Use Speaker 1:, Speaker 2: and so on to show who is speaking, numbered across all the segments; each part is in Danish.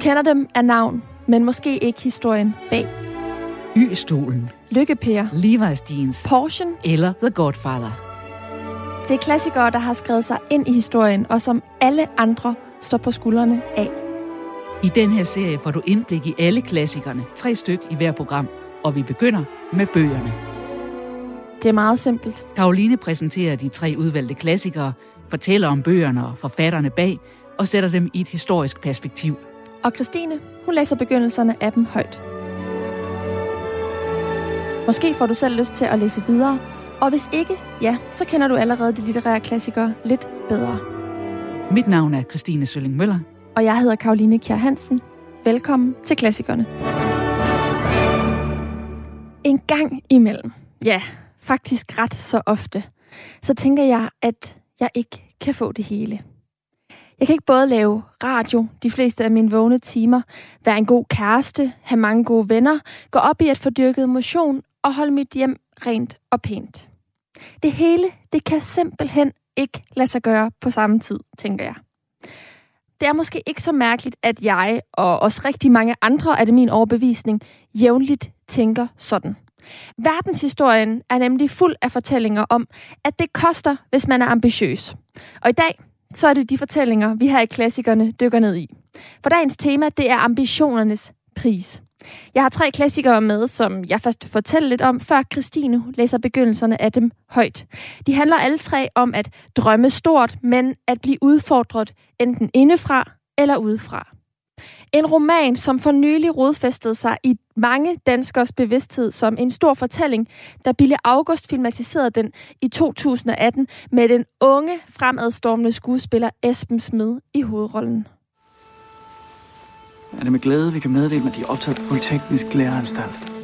Speaker 1: kender dem af navn, men måske ikke historien bag.
Speaker 2: Y-stolen,
Speaker 1: Lykkepærer,
Speaker 2: Levi's jeans
Speaker 1: Porschen,
Speaker 2: eller The Godfather.
Speaker 1: det er klassikere, der har skrevet sig ind i historien, og som alle andre står på skuldrene af.
Speaker 2: I den her serie får du indblik i alle klassikerne, tre styk i hver program, og vi begynder med bøgerne.
Speaker 1: Det er meget simpelt.
Speaker 2: Karoline præsenterer de tre udvalgte klassikere, fortæller om bøgerne og forfatterne bag, og sætter dem i et historisk perspektiv.
Speaker 1: Og Christine, hun læser begyndelserne af dem højt. Måske får du selv lyst til at læse videre, og hvis ikke, ja, så kender du allerede de litterære klassikere lidt bedre.
Speaker 2: Mit navn er Christine Sølling Møller.
Speaker 1: Og jeg hedder Karoline Kjær Hansen. Velkommen til Klassikerne. En gang imellem, ja, faktisk ret så ofte, så tænker jeg, at jeg ikke kan få det hele. Jeg kan ikke både lave radio de fleste af mine vågne timer, være en god kæreste, have mange gode venner, gå op i at få dyrket motion og holde mit hjem rent og pænt. Det hele, det kan simpelthen ikke lade sig gøre på samme tid, tænker jeg. Det er måske ikke så mærkeligt, at jeg og også rigtig mange andre af det min overbevisning jævnligt tænker sådan. Verdenshistorien er nemlig fuld af fortællinger om, at det koster, hvis man er ambitiøs. Og i dag, så er det de fortællinger, vi her i klassikerne dykker ned i. For dagens tema, det er ambitionernes pris. Jeg har tre klassikere med, som jeg først vil fortælle lidt om, før Christine læser begyndelserne af dem højt. De handler alle tre om at drømme stort, men at blive udfordret enten indefra eller udefra. En roman, som for nylig rodfæstede sig i mange danskers bevidsthed som en stor fortælling, da Bille August filmatiserede den i 2018 med den unge, fremadstormende skuespiller Esben Smed i hovedrollen.
Speaker 3: Er det med glæde, vi kan meddele, at de er optaget på Polyteknisk Læreranstalt?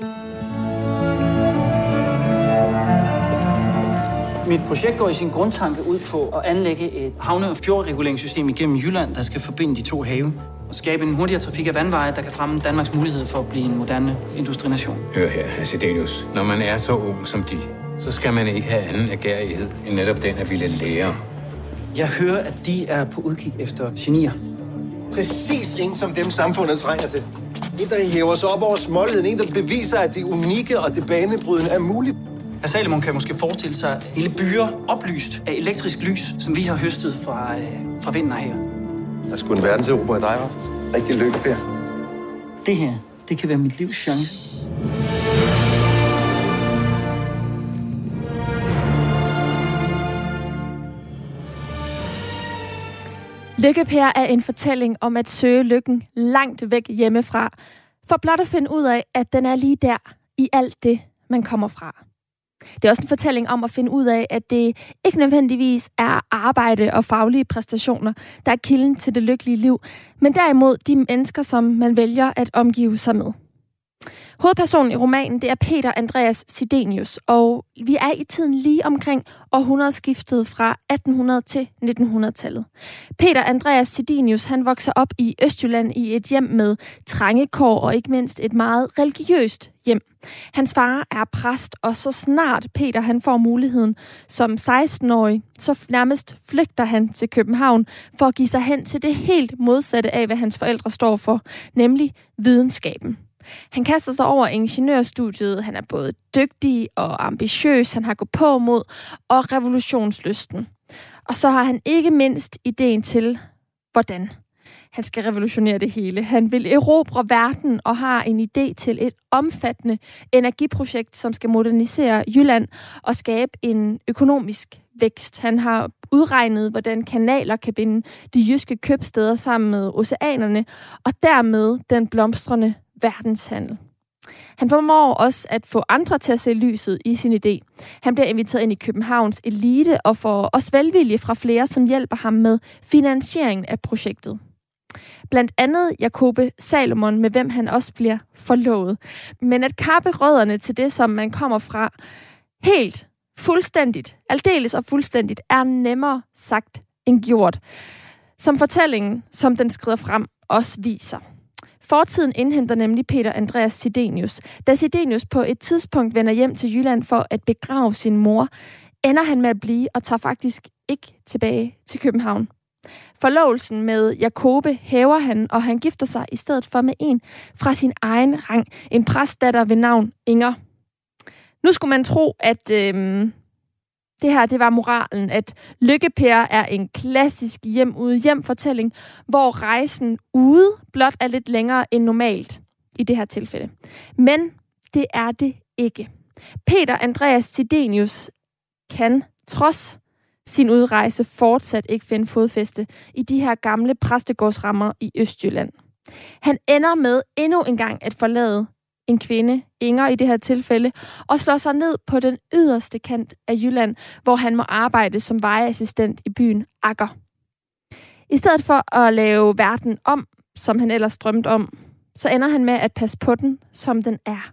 Speaker 3: Mit projekt går i sin grundtanke ud på at anlægge et havne- og fjordreguleringssystem igennem Jylland, der skal forbinde de to have skabe en hurtigere trafik af vandveje, der kan fremme Danmarks mulighed for at blive en moderne industrination.
Speaker 4: Hør her, Acidenius. Når man er så ung som de, så skal man ikke have anden agerighed end netop den at ville lære.
Speaker 3: Jeg hører, at de er på udkig efter genier.
Speaker 5: præcis en som dem, samfundet trænger til. En, der hæver sig op over småligheden. En, der beviser, at det unikke og det banebrydende er muligt.
Speaker 3: Herr Salomon kan måske forestille sig hele byer oplyst af elektrisk lys, som vi har høstet fra, øh, fra vinden her.
Speaker 5: Der skulle en verdenserobre i dig, var. Rigtig lykke, Per.
Speaker 3: Det her, det kan være mit livs chance.
Speaker 1: Lykkepær er en fortælling om at søge lykken langt væk hjemmefra, for blot at finde ud af, at den er lige der i alt det, man kommer fra. Det er også en fortælling om at finde ud af, at det ikke nødvendigvis er arbejde og faglige præstationer, der er kilden til det lykkelige liv, men derimod de mennesker, som man vælger at omgive sig med. Hovedpersonen i romanen, det er Peter Andreas Sidenius, og vi er i tiden lige omkring århundredeskiftet fra 1800 til 1900-tallet. Peter Andreas Sidenius, han vokser op i Østjylland i et hjem med trængekår og ikke mindst et meget religiøst hjem. Hans far er præst, og så snart Peter han får muligheden som 16-årig, så nærmest flygter han til København for at give sig hen til det helt modsatte af, hvad hans forældre står for, nemlig videnskaben. Han kaster sig over ingeniørstudiet. Han er både dygtig og ambitiøs. Han har gået på mod og revolutionslysten. Og så har han ikke mindst ideen til, hvordan han skal revolutionere det hele. Han vil erobre verden og har en idé til et omfattende energiprojekt, som skal modernisere Jylland og skabe en økonomisk vækst. Han har udregnet, hvordan kanaler kan binde de jyske købsteder sammen med oceanerne, og dermed den blomstrende verdenshandel. Han formår også at få andre til at se lyset i sin idé. Han bliver inviteret ind i Københavns elite og får også velvilje fra flere, som hjælper ham med finansieringen af projektet. Blandt andet Jakobe Salomon, med hvem han også bliver forlovet. Men at kappe rødderne til det, som man kommer fra, helt fuldstændigt, aldeles og fuldstændigt, er nemmere sagt end gjort. Som fortællingen, som den skrider frem, også viser. Fortiden indhenter nemlig Peter Andreas Sidenius. Da Sidenius på et tidspunkt vender hjem til Jylland for at begrave sin mor, ender han med at blive og tager faktisk ikke tilbage til København. Forlovelsen med Jakobe hæver han, og han gifter sig i stedet for med en fra sin egen rang, en præstdatter ved navn Inger. Nu skulle man tro, at øh, det her det var moralen, at Lykkepær er en klassisk hjem ude hjem fortælling, hvor rejsen ude blot er lidt længere end normalt i det her tilfælde. Men det er det ikke. Peter Andreas Sidenius kan trods sin udrejse fortsat ikke finde fodfæste i de her gamle præstegårdsrammer i Østjylland. Han ender med endnu en gang at forlade en kvinde, Inger i det her tilfælde, og slår sig ned på den yderste kant af Jylland, hvor han må arbejde som vejeassistent i byen Akker. I stedet for at lave verden om, som han ellers drømte om, så ender han med at passe på den, som den er.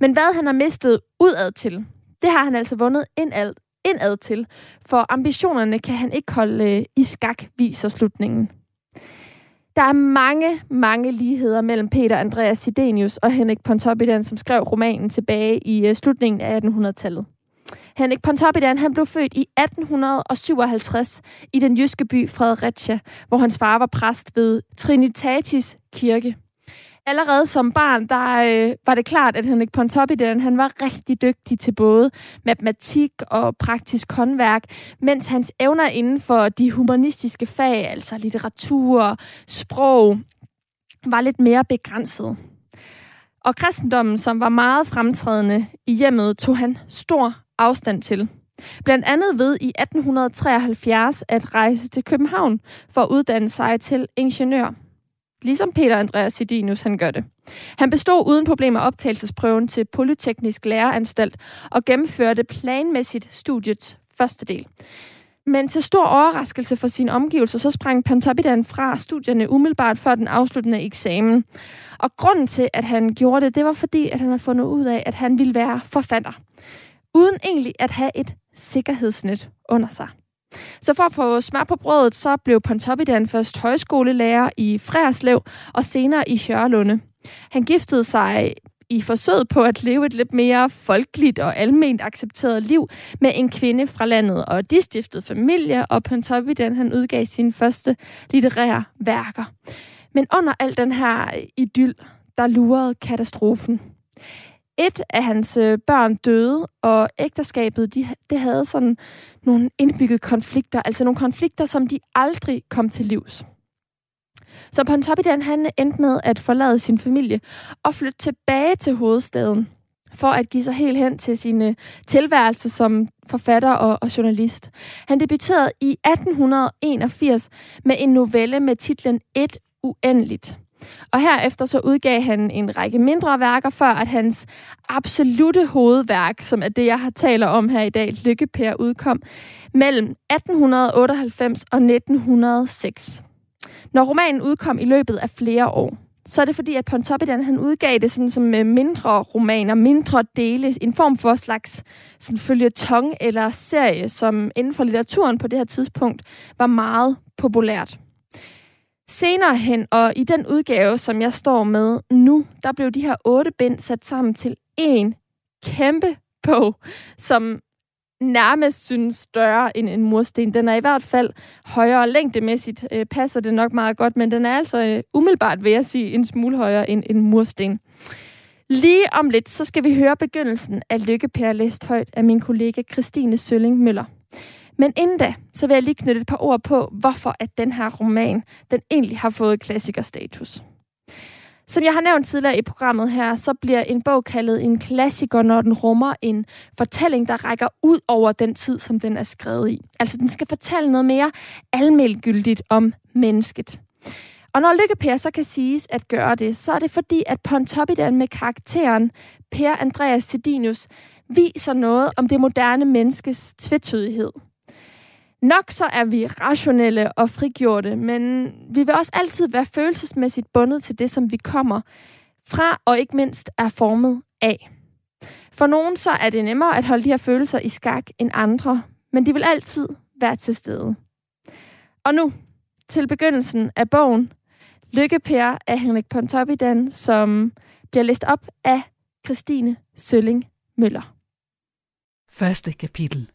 Speaker 1: Men hvad han har mistet udad til, det har han altså vundet indad, indad til, for ambitionerne kan han ikke holde øh, i skak, viser slutningen. Der er mange, mange ligheder mellem Peter Andreas Sidenius og Henrik Pontoppidan, som skrev romanen tilbage i øh, slutningen af 1800-tallet. Henrik Pontoppidan han blev født i 1857 i den jyske by Fredericia, hvor hans far var præst ved Trinitatis Kirke allerede som barn, der øh, var det klart, at Henrik Pontoppidan, han var rigtig dygtig til både matematik og praktisk håndværk, mens hans evner inden for de humanistiske fag, altså litteratur, sprog, var lidt mere begrænset. Og kristendommen, som var meget fremtrædende i hjemmet, tog han stor afstand til. Blandt andet ved i 1873 at rejse til København for at uddanne sig til ingeniør ligesom Peter Andreas Sidinus han gør det. Han bestod uden problemer optagelsesprøven til Polyteknisk Læreranstalt og gennemførte planmæssigt studiets første del. Men til stor overraskelse for sine omgivelser, så sprang Pontoppidan fra studierne umiddelbart før den afsluttende eksamen. Og grunden til, at han gjorde det, det var fordi, at han havde fundet ud af, at han ville være forfatter. Uden egentlig at have et sikkerhedsnet under sig. Så for at få smør på brødet, så blev Pontoppidan først højskolelærer i Frærslev og senere i Hørlunde. Han giftede sig i forsøget på at leve et lidt mere folkeligt og alment accepteret liv med en kvinde fra landet, og de stiftede familie, og Pontoppidan han udgav sine første litterære værker. Men under al den her idyll, der lurede katastrofen. Et af hans øh, børn døde, og ægteskabet, de, det havde sådan nogle indbygget konflikter, altså nogle konflikter, som de aldrig kom til livs. Så Pontoppidan, han endte med at forlade sin familie og flytte tilbage til hovedstaden for at give sig helt hen til sin øh, tilværelse som forfatter og, og journalist. Han debuterede i 1881 med en novelle med titlen Et uendeligt. Og herefter så udgav han en række mindre værker, før at hans absolute hovedværk, som er det, jeg har taler om her i dag, Lykkepær, udkom mellem 1898 og 1906. Når romanen udkom i løbet af flere år, så er det fordi, at Pontoppidan han udgav det sådan som øh, mindre romaner, mindre dele, en form for slags sådan følgetong eller serie, som inden for litteraturen på det her tidspunkt var meget populært. Senere hen, og i den udgave, som jeg står med nu, der blev de her otte bind sat sammen til en kæmpe bog, som nærmest synes større end en mursten. Den er i hvert fald højere længdemæssigt, øh, passer det nok meget godt, men den er altså øh, umiddelbart, vil jeg sige, en smule højere end en mursten. Lige om lidt, så skal vi høre begyndelsen af Lykkepær læst højt af min kollega Christine Sølling Møller. Men inden da, så vil jeg lige knytte et par ord på, hvorfor at den her roman, den egentlig har fået klassikerstatus. Som jeg har nævnt tidligere i programmet her, så bliver en bog kaldet en klassiker, når den rummer en fortælling, der rækker ud over den tid, som den er skrevet i. Altså, den skal fortælle noget mere almengyldigt om mennesket. Og når Lykke så kan siges at gøre det, så er det fordi, at Pontoppidan med karakteren Per Andreas Sedinius viser noget om det moderne menneskes tvetydighed. Nok så er vi rationelle og frigjorte, men vi vil også altid være følelsesmæssigt bundet til det, som vi kommer fra, og ikke mindst er formet af. For nogen så er det nemmere at holde de her følelser i skak end andre, men de vil altid være til stede. Og nu til begyndelsen af bogen Lykkepære af Henrik Pontoppidan, som bliver læst op af Christine Sølling Møller.
Speaker 2: Første kapitel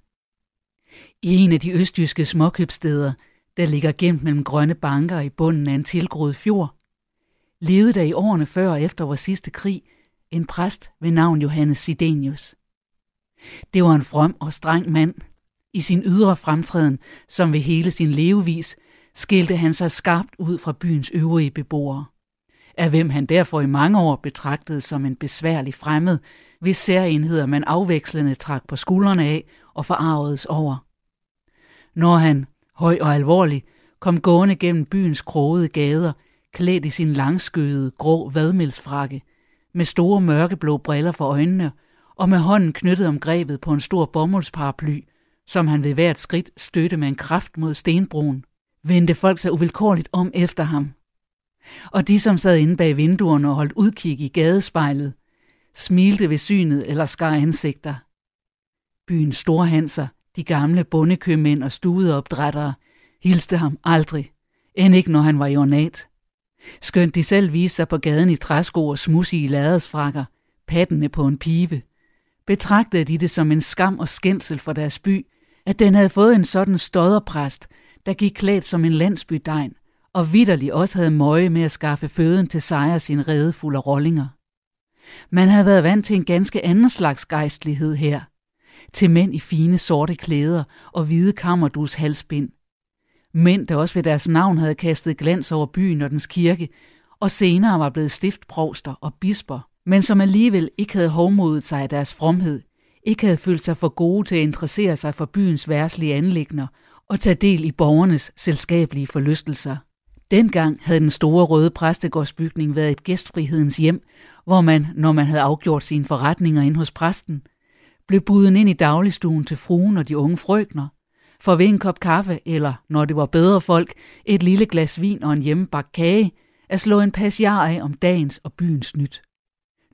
Speaker 2: i en af de østjyske småkøbsteder, der ligger gemt mellem grønne banker i bunden af en tilgroet fjord, levede der i årene før og efter vores sidste krig en præst ved navn Johannes Sidenius. Det var en from og streng mand. I sin ydre fremtræden, som ved hele sin levevis, skilte han sig skarpt ud fra byens øvrige beboere, af hvem han derfor i mange år betragtede som en besværlig fremmed, hvis særenheder man afvekslende trak på skuldrene af og forarvedes over. Når han, høj og alvorlig, kom gående gennem byens krogede gader, klædt i sin langskøede, grå vadmelsfrakke, med store mørkeblå briller for øjnene, og med hånden knyttet om grebet på en stor bomuldsparaply, som han ved hvert skridt støtte med en kraft mod stenbroen, vendte folk sig uvilkårligt om efter ham. Og de, som sad inde bag vinduerne og holdt udkig i gadespejlet, smilte ved synet eller skar ansigter. Byens storhanser, de gamle bondekøbmænd og studeopdrættere, hilste ham aldrig, end ikke når han var i ornat. Skønt de selv viste sig på gaden i træsko og smussige ladersfrakker, pattene på en pibe, betragtede de det som en skam og skændsel for deres by, at den havde fået en sådan stodderpræst, der gik klædt som en landsbydegn, og vidderlig også havde møje med at skaffe føden til sejr sin redefulde rollinger. Man havde været vant til en ganske anden slags gejstlighed her, til mænd i fine sorte klæder og hvide kammerdus halsbind. Mænd, der også ved deres navn havde kastet glans over byen og dens kirke, og senere var blevet stiftprovster og bisper, men som alligevel ikke havde hovmodet sig af deres fromhed, ikke havde følt sig for gode til at interessere sig for byens værslige anlægner og tage del i borgernes selskabelige forlystelser. Dengang havde den store røde præstegårdsbygning været et gæstfrihedens hjem, hvor man, når man havde afgjort sine forretninger ind hos præsten, blev buden ind i dagligstuen til fruen og de unge frøkner, for ved en kop kaffe, eller, når det var bedre folk, et lille glas vin og en hjemmebagt kage, at slå en passiar af om dagens og byens nyt.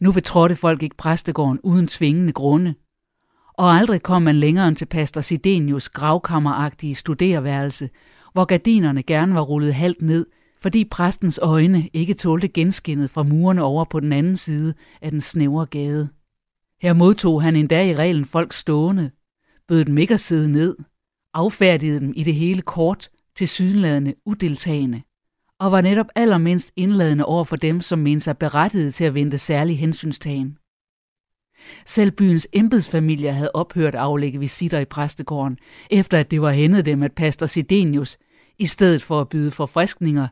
Speaker 2: Nu betrådte folk ikke præstegården uden tvingende grunde, og aldrig kom man længere end til pastor Sidenius gravkammeragtige studerværelse, hvor gardinerne gerne var rullet halvt ned, fordi præstens øjne ikke tålte genskinnet fra murene over på den anden side af den snævre gade. Her modtog han endda i reglen folk stående, bød dem ikke at sidde ned, affærdigede dem i det hele kort til sydenladende udeltagende, og var netop allermindst indladende over for dem, som mente sig berettiget til at vente særlig hensynstagen. Selv byens embedsfamilier havde ophørt at aflægge visitter i præstegården, efter at det var hændet dem, at pastor Sidenius, i stedet for at byde forfriskninger,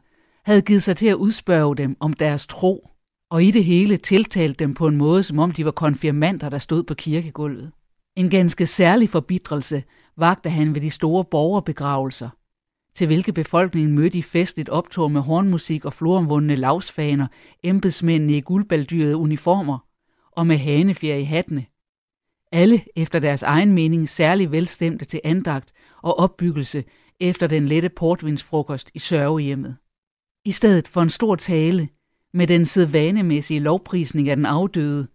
Speaker 2: havde givet sig til at udspørge dem om deres tro, og i det hele tiltalte dem på en måde, som om de var konfirmanter, der stod på kirkegulvet. En ganske særlig forbidrelse vagte han ved de store borgerbegravelser, til hvilke befolkningen mødte i festligt optog med hornmusik og floromvundne lavsfaner, embedsmændene i guldbaldyrede uniformer og med hanefjer i hattene. Alle efter deres egen mening særlig velstemte til andagt og opbyggelse efter den lette portvinsfrokost i sørgehjemmet. I stedet for en stor tale med den sædvanemæssige lovprisning af den afdøde,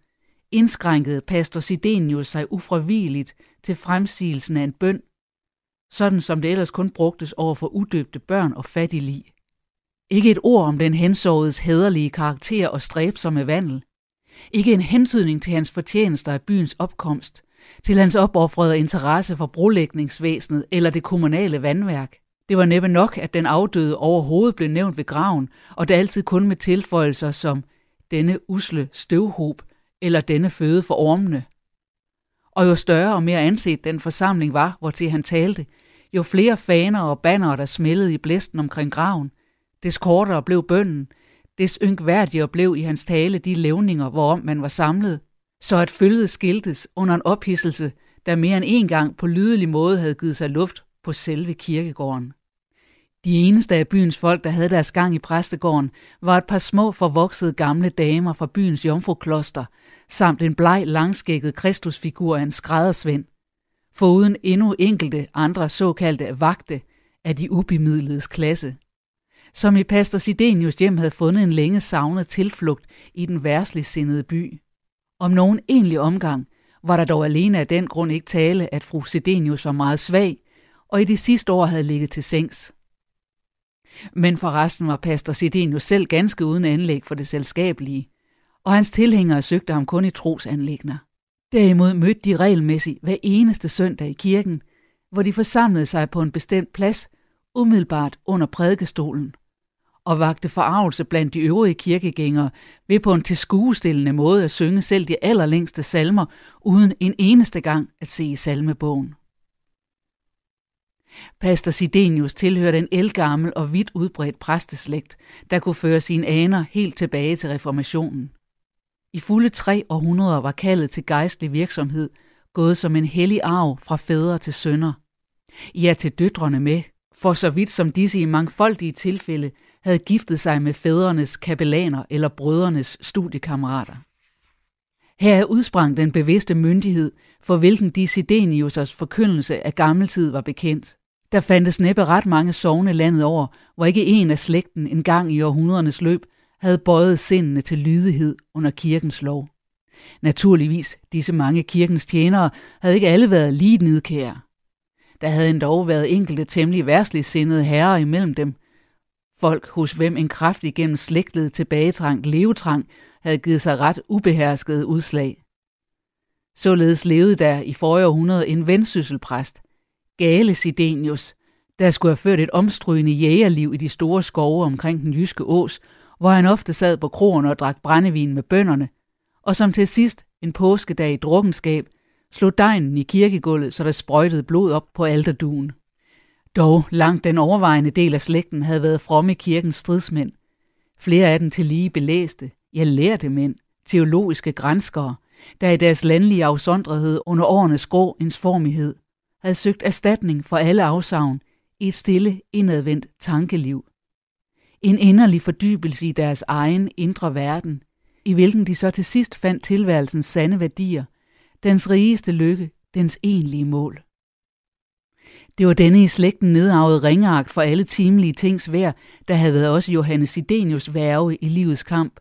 Speaker 2: indskrænkede pastor Sidenius sig ufravigeligt til fremsigelsen af en bøn, sådan som det ellers kun brugtes over for udøbte børn og fattiglig. Ikke et ord om den hensåredes hederlige karakter og stræbsomme vandel. Ikke en hentydning til hans fortjenester af byens opkomst, til hans opoffrede interesse for brolægningsvæsenet eller det kommunale vandværk. Det var næppe nok, at den afdøde overhovedet blev nævnt ved graven, og det altid kun med tilføjelser som denne usle støvhob eller denne føde for ormene. Og jo større og mere anset den forsamling var, hvor til han talte, jo flere faner og bannere, der smældede i blæsten omkring graven, des kortere blev bønden, des ynkværdigere blev i hans tale de levninger, hvorom man var samlet, så at følget skiltes under en ophidselse, der mere end en gang på lydelig måde havde givet sig luft på selve kirkegården. De eneste af byens folk, der havde deres gang i præstegården, var et par små forvoksede gamle damer fra byens jomfrukloster, samt en bleg langskægget kristusfigur af en skræddersvend, foruden endnu enkelte andre såkaldte vagte af de ubemidledes klasse. Som i pastor Sidenius hjem havde fundet en længe savnet tilflugt i den værslig sindede by. Om nogen egentlig omgang var der dog alene af den grund ikke tale, at fru Sidenius var meget svag, og i de sidste år havde ligget til sengs. Men forresten var pastor Sidenius selv ganske uden anlæg for det selskabelige, og hans tilhængere søgte ham kun i trosanlægner. Derimod mødte de regelmæssigt hver eneste søndag i kirken, hvor de forsamlede sig på en bestemt plads, umiddelbart under prædikestolen, og vagte forarvelse blandt de øvrige kirkegængere ved på en tilskuestillende måde at synge selv de allerlængste salmer, uden en eneste gang at se i salmebogen. Pastor Sidenius tilhørte en elgammel og vidt udbredt præsteslægt, der kunne føre sine aner helt tilbage til reformationen. I fulde tre århundreder var kaldet til gejstlig virksomhed gået som en hellig arv fra fædre til sønner. Ja, til døtrene med, for så vidt som disse i mangfoldige tilfælde havde giftet sig med fædrenes kapellaner eller brødrenes studiekammerater. Her udsprang den bevidste myndighed, for hvilken Desidenius' forkyndelse af gammeltid var bekendt. Der fandtes næppe ret mange sovne landet over, hvor ikke en af slægten en gang i århundredernes løb havde bøjet sindene til lydighed under kirkens lov. Naturligvis, disse mange kirkens tjenere havde ikke alle været lige nidkære. Der havde endda været enkelte temmelig værstligt sindede herrer imellem dem. Folk, hos hvem en kraftig gennem slægtet tilbagetrang levetrang havde givet sig ret ubeherskede udslag. Således levede der i forrige århundrede en vendsysselpræst, Gale Sidenius, der skulle have ført et omstrygende jægerliv i de store skove omkring den jyske ås, hvor han ofte sad på kroen og drak brændevin med bønderne, og som til sidst en påskedag i drukkenskab slog dejen i kirkegulvet, så der sprøjtede blod op på alterduen. Dog langt den overvejende del af slægten havde været fromme kirkens stridsmænd. Flere af dem til lige belæste, ja lærte mænd, teologiske grænskere, der i deres landlige afsondrethed under årenes grå ensformighed havde søgt erstatning for alle afsavn i et stille, indadvendt tankeliv. En inderlig fordybelse i deres egen indre verden, i hvilken de så til sidst fandt tilværelsens sande værdier, dens rigeste lykke, dens egentlige mål. Det var denne i slægten nedarvede ringeagt for alle timelige tings værd, der havde været også Johannes Sidenius værve i livets kamp,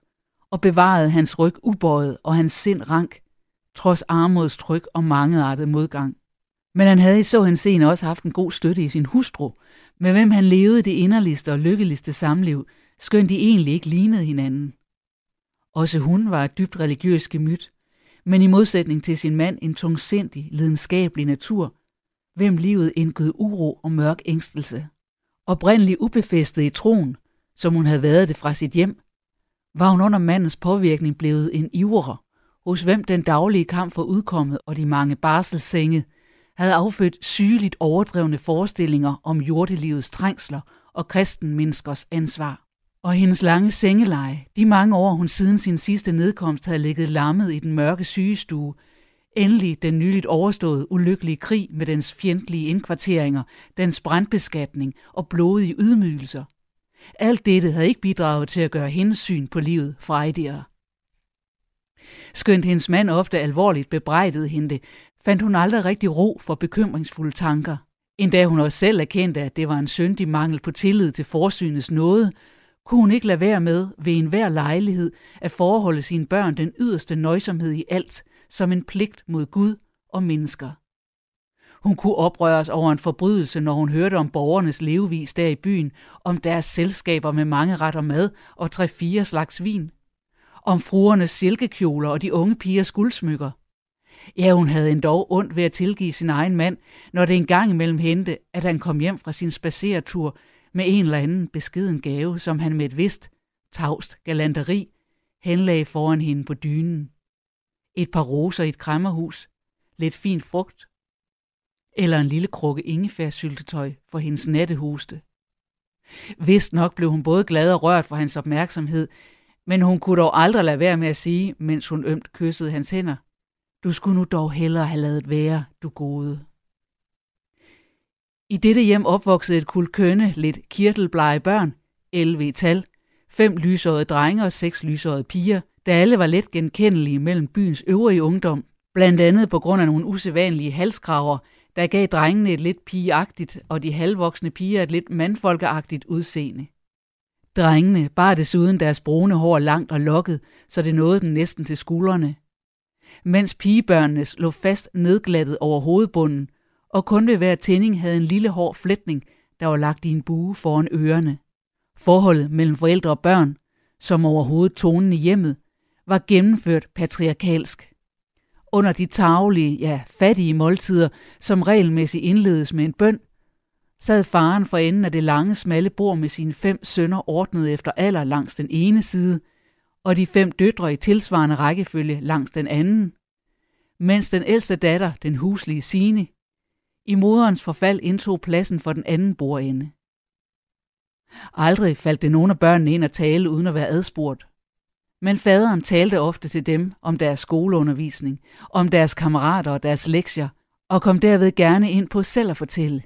Speaker 2: og bevarede hans ryg ubøjet og hans sind rank, trods armods tryk og mangeartet modgang. Men han havde i så henseende også haft en god støtte i sin hustru, med hvem han levede det inderligste og lykkeligste samliv, skønt de egentlig ikke lignede hinanden. Også hun var et dybt religiøs gemyt, men i modsætning til sin mand en tungsindig, lidenskabelig natur, hvem livet indgød uro og mørk ængstelse. Oprindelig ubefæstet i troen, som hun havde været det fra sit hjem, var hun under mandens påvirkning blevet en ivrer, hos hvem den daglige kamp for udkommet og de mange barselssenge havde affødt sygeligt overdrevne forestillinger om jordelivets trængsler og kristenmenneskers ansvar og hendes lange sengeleje, de mange år hun siden sin sidste nedkomst havde ligget lammet i den mørke sygestue, endelig den nyligt overståede ulykkelige krig med dens fjendtlige indkvarteringer, dens brandbeskatning og blodige ydmygelser. Alt dette havde ikke bidraget til at gøre hendes syn på livet frejdigere. Skønt hendes mand ofte alvorligt bebrejdede hende, fandt hun aldrig rigtig ro for bekymringsfulde tanker. Endda hun også selv erkendte, at det var en syndig mangel på tillid til forsynets nåde, kunne hun ikke lade være med ved enhver lejlighed at forholde sine børn den yderste nøjsomhed i alt, som en pligt mod Gud og mennesker. Hun kunne oprøres over en forbrydelse, når hun hørte om borgernes levevis der i byen, om deres selskaber med mange retter mad og tre-fire slags vin, om fruernes silkekjoler og de unge pigers guldsmykker. Ja, hun havde endda ondt ved at tilgive sin egen mand, når det engang imellem hente, at han kom hjem fra sin spaceretur med en eller anden beskeden gave, som han med et vist tavst galanteri henlagde foran hende på dynen. Et par roser i et krammerhus, lidt fint frugt, eller en lille krukke ingefærsyltetøj for hendes nattehuste. Vist nok blev hun både glad og rørt for hans opmærksomhed, men hun kunne dog aldrig lade være med at sige, mens hun ømt kyssede hans hænder, du skulle nu dog hellere have lavet være, du gode. I dette hjem opvoksede et kul kønne, lidt kirtelblege børn, 11 i tal, fem lysårede drenge og seks lysårede piger, der alle var let genkendelige mellem byens øvrige ungdom, blandt andet på grund af nogle usædvanlige halskraver, der gav drengene et lidt pigeagtigt og de halvvoksne piger et lidt mandfolkeagtigt udseende. Drengene bar desuden deres brune hår langt og lokket, så det nåede dem næsten til skuldrene. Mens pigebørnene lå fast nedglattet over hovedbunden, og kun ved hver tænding havde en lille hård flætning, der var lagt i en bue foran ørerne. Forholdet mellem forældre og børn, som overhovedet tonen i hjemmet, var gennemført patriarkalsk. Under de taglige, ja, fattige måltider, som regelmæssigt indledes med en bøn, sad faren for enden af det lange, smalle bord med sine fem sønner ordnet efter alder langs den ene side, og de fem døtre i tilsvarende rækkefølge langs den anden, mens den ældste datter, den huslige Sine, i moderens forfald indtog pladsen for den anden bordende. Aldrig faldt det nogen af børnene ind at tale uden at være adspurgt. Men faderen talte ofte til dem om deres skoleundervisning, om deres kammerater og deres lektier, og kom derved gerne ind på selv at fortælle.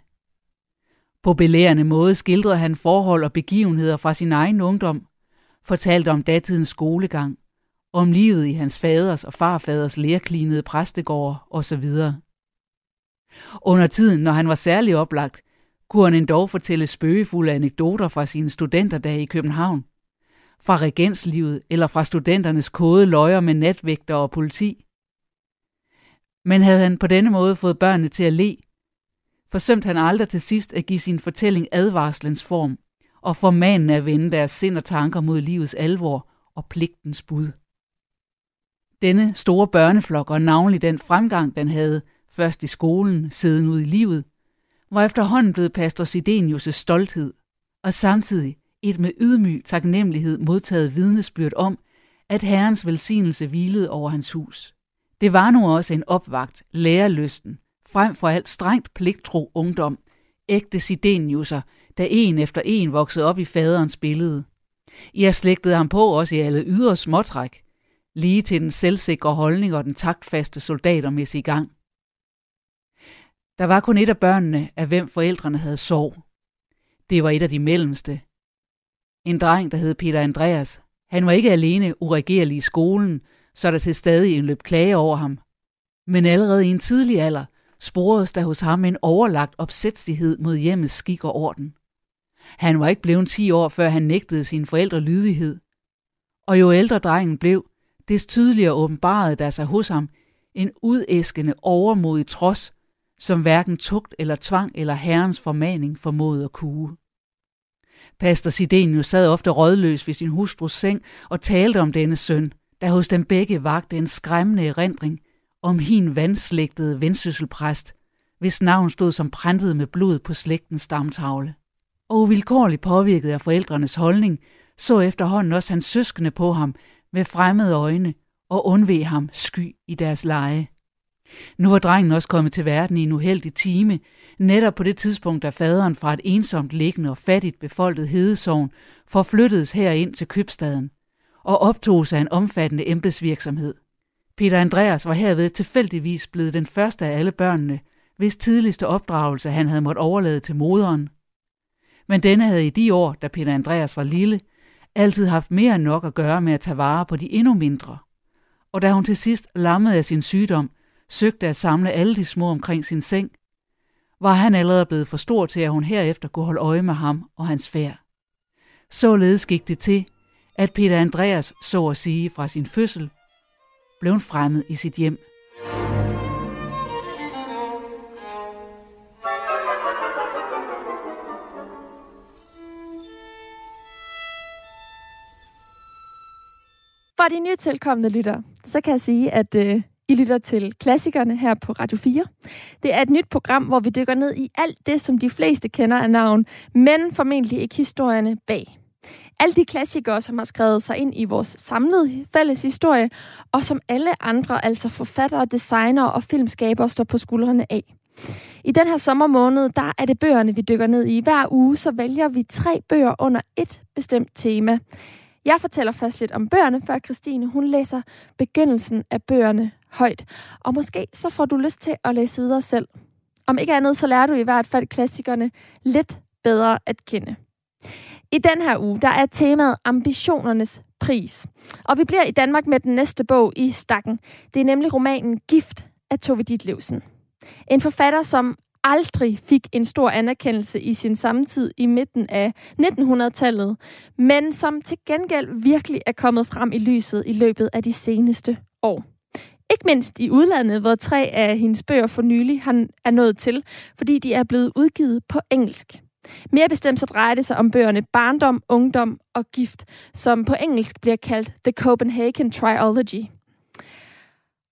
Speaker 2: På belærende måde skildrede han forhold og begivenheder fra sin egen ungdom, fortalte om datidens skolegang, om livet i hans faders og farfaders lærklinede præstegård osv. Under tiden, når han var særlig oplagt, kunne han endda fortælle spøgefulde anekdoter fra sine studenterdage i København, fra regenslivet eller fra studenternes kode løjer med natvægter og politi. Men havde han på denne måde fået børnene til at le, forsømte han aldrig til sidst at give sin fortælling advarslens form og formanende at vende deres sind og tanker mod livets alvor og pligtens bud. Denne store børneflok og navnlig den fremgang, den havde, først i skolen, siden ud i livet, var efterhånden blevet pastor Sidenius' stolthed, og samtidig et med ydmyg taknemmelighed modtaget vidnesbyrd om, at Herrens velsignelse hvilede over hans hus. Det var nu også en opvagt, lærerlysten, frem for alt strengt pligtro ungdom, ægte Sideniuser, der en efter en voksede op i faderens billede. I har slægtet ham på også i alle ydre småtræk, lige til den selvsikre holdning og den taktfaste soldatermæssige gang. Der var kun et af børnene, af hvem forældrene havde sorg. Det var et af de mellemste. En dreng, der hed Peter Andreas. Han var ikke alene uregerlig i skolen, så der til stadig en løb klage over ham. Men allerede i en tidlig alder sporedes der hos ham en overlagt opsætsighed mod hjemmets skik og orden. Han var ikke blevet 10 år, før han nægtede sine forældre lydighed. Og jo ældre drengen blev, des tydeligere åbenbarede der sig hos ham en udæskende, overmodig trods, som hverken tugt eller tvang eller herrens formaning formåede at kue. Pastor Sidenius sad ofte rådløs ved sin hustrus seng og talte om denne søn, der hos dem begge vagte en skræmmende erindring om hin vandslægtede vendsysselpræst, hvis navn stod som præntet med blod på slægtens stamtavle. Og uvilkårligt påvirket af forældrenes holdning, så efterhånden også hans søskende på ham med fremmede øjne og undveg ham sky i deres leje. Nu var drengen også kommet til verden i en uheldig time, netop på det tidspunkt, da faderen fra et ensomt liggende og fattigt befolket hedesovn forflyttedes herind til købstaden og optog sig en omfattende embedsvirksomhed. Peter Andreas var herved tilfældigvis blevet den første af alle børnene, hvis tidligste opdragelse han havde måttet overlade til moderen. Men denne havde i de år, da Peter Andreas var lille, altid haft mere end nok at gøre med at tage vare på de endnu mindre. Og da hun til sidst lammede af sin sygdom, søgte at samle alle de små omkring sin seng, var han allerede blevet for stor til, at hun herefter kunne holde øje med ham og hans færd. Således gik det til, at Peter Andreas, så at sige fra sin fødsel, blev fremmed i sit hjem.
Speaker 1: For de nytilkommende lytter, så kan jeg sige, at øh, i lytter til klassikerne her på Radio 4. Det er et nyt program, hvor vi dykker ned i alt det, som de fleste kender af navn, men formentlig ikke historierne bag. Alle de klassikere, som har skrevet sig ind i vores samlede fælles historie, og som alle andre, altså forfattere, designer og filmskabere, står på skuldrene af. I den her sommermåned, der er det bøgerne, vi dykker ned i. Hver uge, så vælger vi tre bøger under et bestemt tema. Jeg fortæller først lidt om bøgerne, før Christine hun læser begyndelsen af bøgerne højt. Og måske så får du lyst til at læse videre selv. Om ikke andet, så lærer du i hvert fald klassikerne lidt bedre at kende. I den her uge, der er temaet ambitionernes pris. Og vi bliver i Danmark med den næste bog i stakken. Det er nemlig romanen Gift af Tove Ditlevsen. En forfatter, som aldrig fik en stor anerkendelse i sin samtid i midten af 1900-tallet, men som til gengæld virkelig er kommet frem i lyset i løbet af de seneste år. Ikke mindst i udlandet, hvor tre af hendes bøger for nylig han er nået til, fordi de er blevet udgivet på engelsk. Mere bestemt så drejer det sig om bøgerne Barndom, Ungdom og Gift, som på engelsk bliver kaldt The Copenhagen Triology.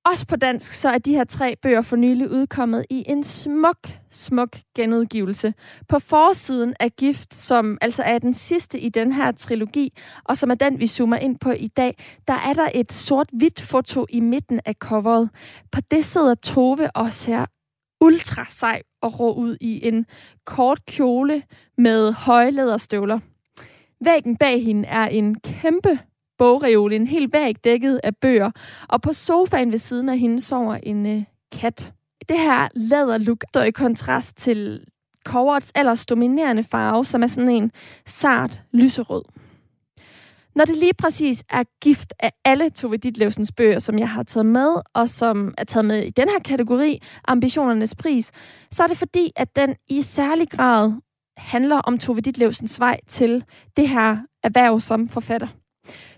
Speaker 1: Også på dansk, så er de her tre bøger for nylig udkommet i en smuk, smuk genudgivelse. På forsiden af Gift, som altså er den sidste i den her trilogi, og som er den, vi zoomer ind på i dag, der er der et sort-hvidt foto i midten af coveret. På det sidder Tove og ser ultra sej og rå ud i en kort kjole med høje læderstøvler. Væggen bag hende er en kæmpe bogreol, en helt væg dækket af bøger, og på sofaen ved siden af hende sover en øh, kat. Det her læderlook står i kontrast til coverets ellers dominerende farve, som er sådan en sart lyserød. Når det lige præcis er gift af alle Tove Ditlevsens bøger, som jeg har taget med, og som er taget med i den her kategori, Ambitionernes Pris, så er det fordi, at den i særlig grad handler om Tove Ditlevsens vej til det her erhverv som forfatter.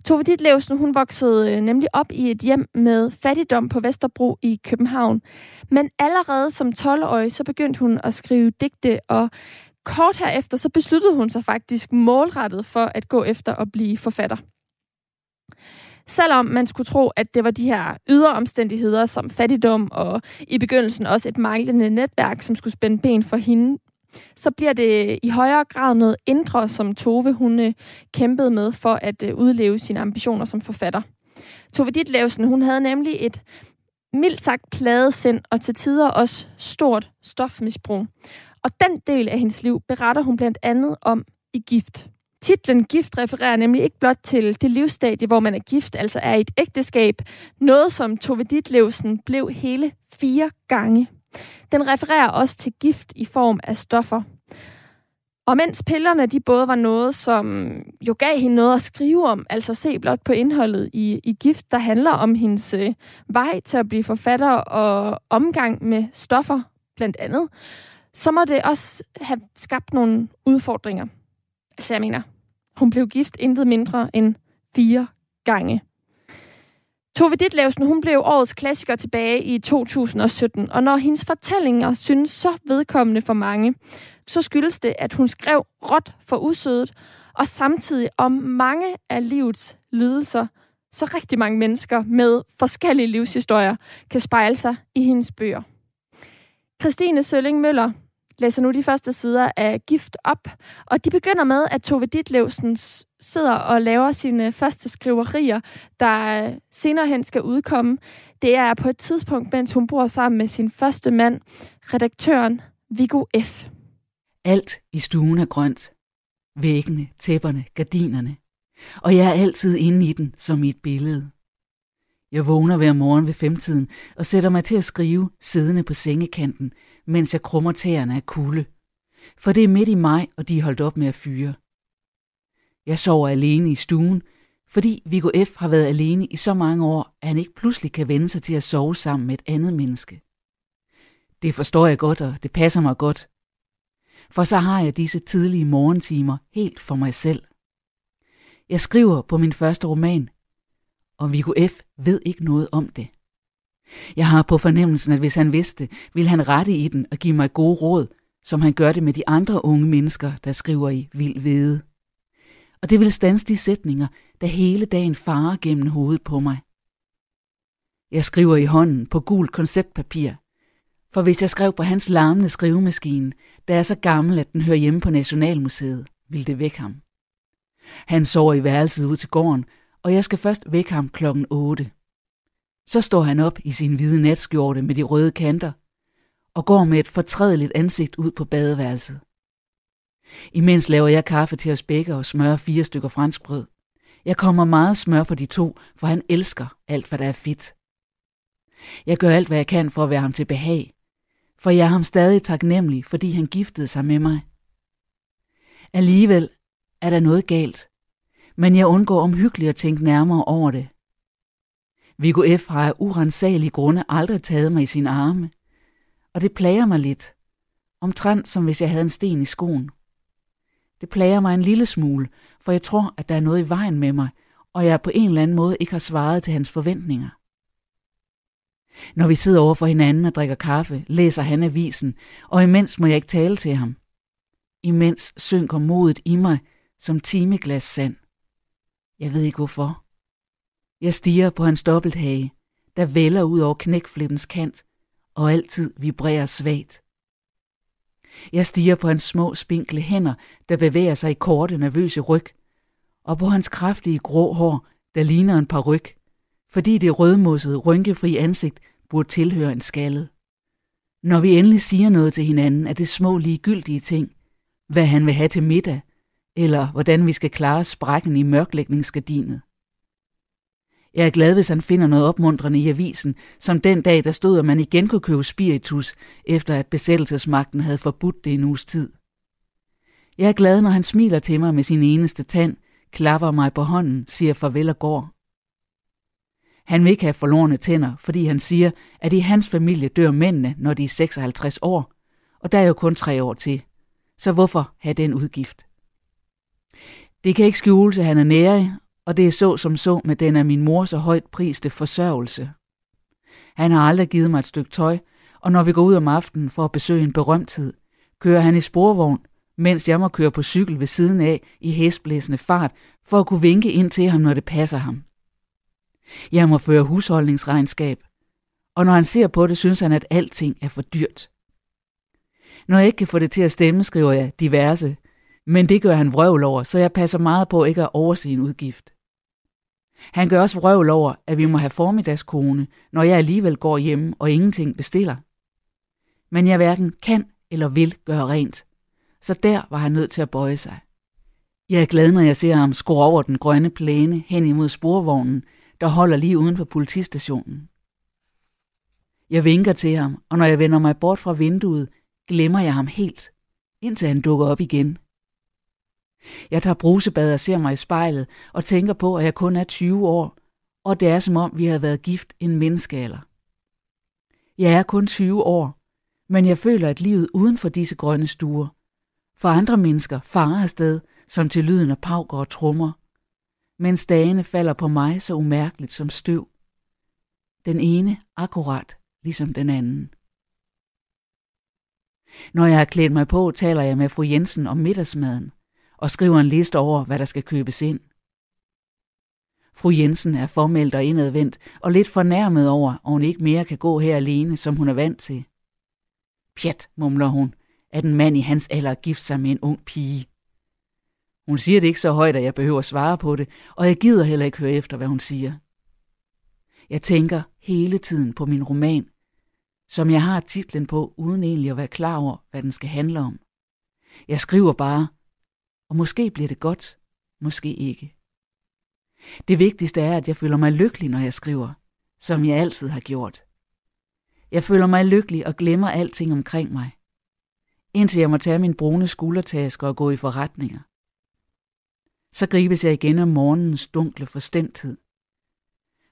Speaker 1: Tove Ditlevsen, hun voksede øh, nemlig op i et hjem med fattigdom på Vesterbro i København. Men allerede som 12-årig, så begyndte hun at skrive digte, og kort herefter, så besluttede hun sig faktisk målrettet for at gå efter at blive forfatter. Selvom man skulle tro, at det var de her ydre omstændigheder som fattigdom og i begyndelsen også et manglende netværk, som skulle spænde ben for hende, så bliver det i højere grad noget indre, som Tove hun øh, kæmpede med for at øh, udleve sine ambitioner som forfatter. Tove Ditlevsen, hun havde nemlig et mildt sagt pladesind og til tider også stort stofmisbrug. Og den del af hendes liv beretter hun blandt andet om i Gift. Titlen Gift refererer nemlig ikke blot til det livsstadie, hvor man er gift, altså er i et ægteskab, noget som Tove Ditlevsen blev hele fire gange. Den refererer også til gift i form af stoffer. Og mens pillerne de både var noget, som jo gav hende noget at skrive om, altså se blot på indholdet i, i Gift, der handler om hendes øh, vej til at blive forfatter og omgang med stoffer, blandt andet, så må det også have skabt nogle udfordringer. Altså jeg mener, hun blev gift intet mindre end fire gange. Tove Ditlevsen, hun blev årets klassiker tilbage i 2017, og når hendes fortællinger synes så vedkommende for mange, så skyldes det, at hun skrev råt for usødet, og samtidig om mange af livets lidelser, så rigtig mange mennesker med forskellige livshistorier kan spejle sig i hendes bøger. Christine Sølling Møller læser nu de første sider af Gift op, og de begynder med, at Tove Ditlevsens sidder og laver sine første skriverier, der senere hen skal udkomme. Det er på et tidspunkt, mens hun bor sammen med sin første mand, redaktøren Viggo F.
Speaker 2: Alt i stuen er grønt. Væggene, tæpperne, gardinerne. Og jeg er altid inde i den, som i et billede. Jeg vågner hver morgen ved femtiden og sætter mig til at skrive, siddende på sengekanten, mens jeg krummer tæerne af kulde. For det er midt i maj, og de er holdt op med at fyre. Jeg sover alene i stuen, fordi Viggo F. har været alene i så mange år, at han ikke pludselig kan vende sig til at sove sammen med et andet menneske. Det forstår jeg godt, og det passer mig godt. For så har jeg disse tidlige morgentimer helt for mig selv. Jeg skriver på min første roman, og Viggo F. ved ikke noget om det. Jeg har på fornemmelsen, at hvis han vidste, ville han rette i den og give mig gode råd, som han gør det med de andre unge mennesker, der skriver i vild vede. Og det vil stanse de sætninger, der hele dagen farer gennem hovedet på mig. Jeg skriver i hånden på gul konceptpapir, for hvis jeg skrev på hans larmende skrivemaskine, der er så gammel, at den hører hjemme på Nationalmuseet, ville det vække ham. Han sover i værelset ud til gården, og jeg skal først vække ham klokken 8. Så står han op i sin hvide natskjorte med de røde kanter og går med et fortrædeligt ansigt ud på badeværelset. Imens laver jeg kaffe til os begge og smører fire stykker franskbrød. Jeg kommer meget smør for de to, for han elsker alt, hvad der er fedt. Jeg gør alt, hvad jeg kan for at være ham til behag, for jeg er ham stadig taknemmelig, fordi han giftede sig med mig. Alligevel er der noget galt, men jeg undgår omhyggeligt at tænke nærmere over det. Viggo F. har af urensagelige grunde aldrig taget mig i sine arme, og det plager mig lidt, omtrent som hvis jeg havde en sten i skoen. Det plager mig en lille smule, for jeg tror, at der er noget i vejen med mig, og jeg på en eller anden måde ikke har svaret til hans forventninger. Når vi sidder over for hinanden og drikker kaffe, læser han avisen, og imens må jeg ikke tale til ham. Imens synker modet i mig som timeglas sand. Jeg ved ikke hvorfor. Jeg stiger på hans dobbelthage, der vælger ud over knækflippens kant og altid vibrerer svagt. Jeg stiger på hans små, spinkle hænder, der bevæger sig i korte, nervøse ryg, og på hans kraftige grå hår, der ligner en par ryg, fordi det rødmossede, rynkefri ansigt burde tilhøre en skaldet. Når vi endelig siger noget til hinanden, er det små ligegyldige ting. Hvad han vil have til middag, eller hvordan vi skal klare sprækken i mørklægningsgardinet. Jeg er glad, hvis han finder noget opmuntrende i avisen, som den dag, der stod, at man igen kunne købe spiritus, efter at besættelsesmagten havde forbudt det i en uges tid. Jeg er glad, når han smiler til mig med sin eneste tand, klapper mig på hånden, siger farvel og går. Han vil ikke have forlorene tænder, fordi han siger, at i hans familie dør mændene, når de er 56 år, og der er jo kun tre år til. Så hvorfor have den udgift? Det kan ikke skjules, at han er nære, og det er så som så med den af min mor så højt priste forsørgelse. Han har aldrig givet mig et stykke tøj, og når vi går ud om aftenen for at besøge en berømthed, kører han i sporvogn, mens jeg må køre på cykel ved siden af i hestblæsende fart, for at kunne vinke ind til ham, når det passer ham. Jeg må føre husholdningsregnskab, og når han ser på det, synes han, at alting er for dyrt. Når jeg ikke kan få det til at stemme, skriver jeg diverse, men det gør han vrøvl over, så jeg passer meget på ikke at overse en udgift. Han gør også vrøvl over, at vi må have formiddagskone, når jeg alligevel går hjem og ingenting bestiller. Men jeg hverken kan eller vil gøre rent, så der var han nødt til at bøje sig. Jeg er glad, når jeg ser ham skrue over den grønne plæne hen imod sporvognen, der holder lige uden for politistationen. Jeg vinker til ham, og når jeg vender mig bort fra vinduet, glemmer jeg ham helt, indtil han dukker op igen. Jeg tager brusebad og ser mig i spejlet og tænker på, at jeg kun er 20 år, og det er som om, vi har været gift en menneskealder. Jeg er kun 20 år, men jeg føler, at livet uden for disse grønne stuer, for andre mennesker farer afsted, som til lyden af pauker og trummer, mens dagene falder på mig så umærkeligt som støv. Den ene akkurat ligesom den anden. Når jeg har klædt mig på, taler jeg med fru Jensen om middagsmaden og skriver en liste over, hvad der skal købes ind. Fru Jensen er formelt og indadvendt og lidt fornærmet over, at hun ikke mere kan gå her alene, som hun er vant til. Pjat, mumler hun, at en mand i hans alder gift sig med en ung pige. Hun siger det ikke så højt, at jeg behøver at svare på det, og jeg gider heller ikke høre efter, hvad hun siger. Jeg tænker hele tiden på min roman, som jeg har titlen på, uden egentlig at være klar over, hvad den skal handle om. Jeg skriver bare, og måske bliver det godt, måske ikke. Det vigtigste er, at jeg føler mig lykkelig, når jeg skriver, som jeg altid har gjort. Jeg føler mig lykkelig og glemmer alting omkring mig, indtil jeg må tage min brune skuldertaske og gå i forretninger. Så gribes jeg igen af morgenens dunkle forstemthed.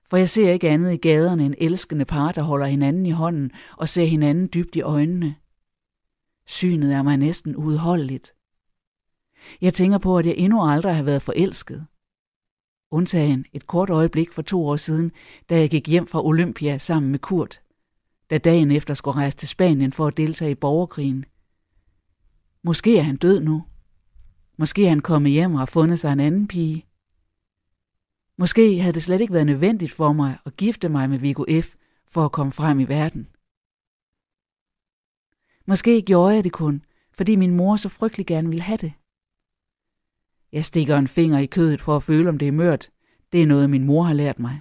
Speaker 2: For jeg ser ikke andet i gaderne end elskende par, der holder hinanden i hånden og ser hinanden dybt i øjnene. Synet er mig næsten uudholdeligt. Jeg tænker på, at jeg endnu aldrig har været forelsket. Undtagen et kort øjeblik for to år siden, da jeg gik hjem fra Olympia sammen med Kurt, da dagen efter skulle rejse til Spanien for at deltage i borgerkrigen. Måske er han død nu. Måske er han kommet hjem og har fundet sig en anden pige. Måske havde det slet ikke været nødvendigt for mig at gifte mig med Viggo F. for at komme frem i verden. Måske gjorde jeg det kun, fordi min mor så frygtelig gerne ville have det. Jeg stikker en finger i kødet for at føle, om det er mørt. Det er noget, min mor har lært mig.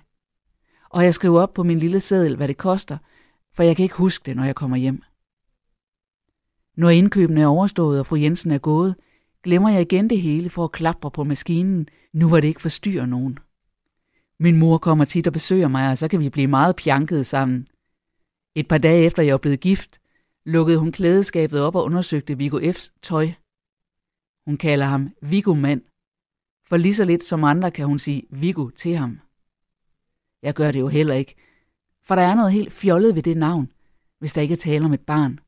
Speaker 2: Og jeg skriver op på min lille seddel, hvad det koster, for jeg kan ikke huske det, når jeg kommer hjem. Når indkøbene er overstået, og fru Jensen er gået, glemmer jeg igen det hele for at klapre på maskinen, nu var det ikke forstyrrer nogen. Min mor kommer tit og besøger mig, og så kan vi blive meget pjankede sammen. Et par dage efter jeg var blevet gift, lukkede hun klædeskabet op og undersøgte Viggo F's tøj. Hun kalder ham Viggo mand, for lige så lidt som andre kan hun sige Viggo til ham. Jeg gør det jo heller ikke, for der er noget helt fjollet ved det navn, hvis der ikke er tale om et barn.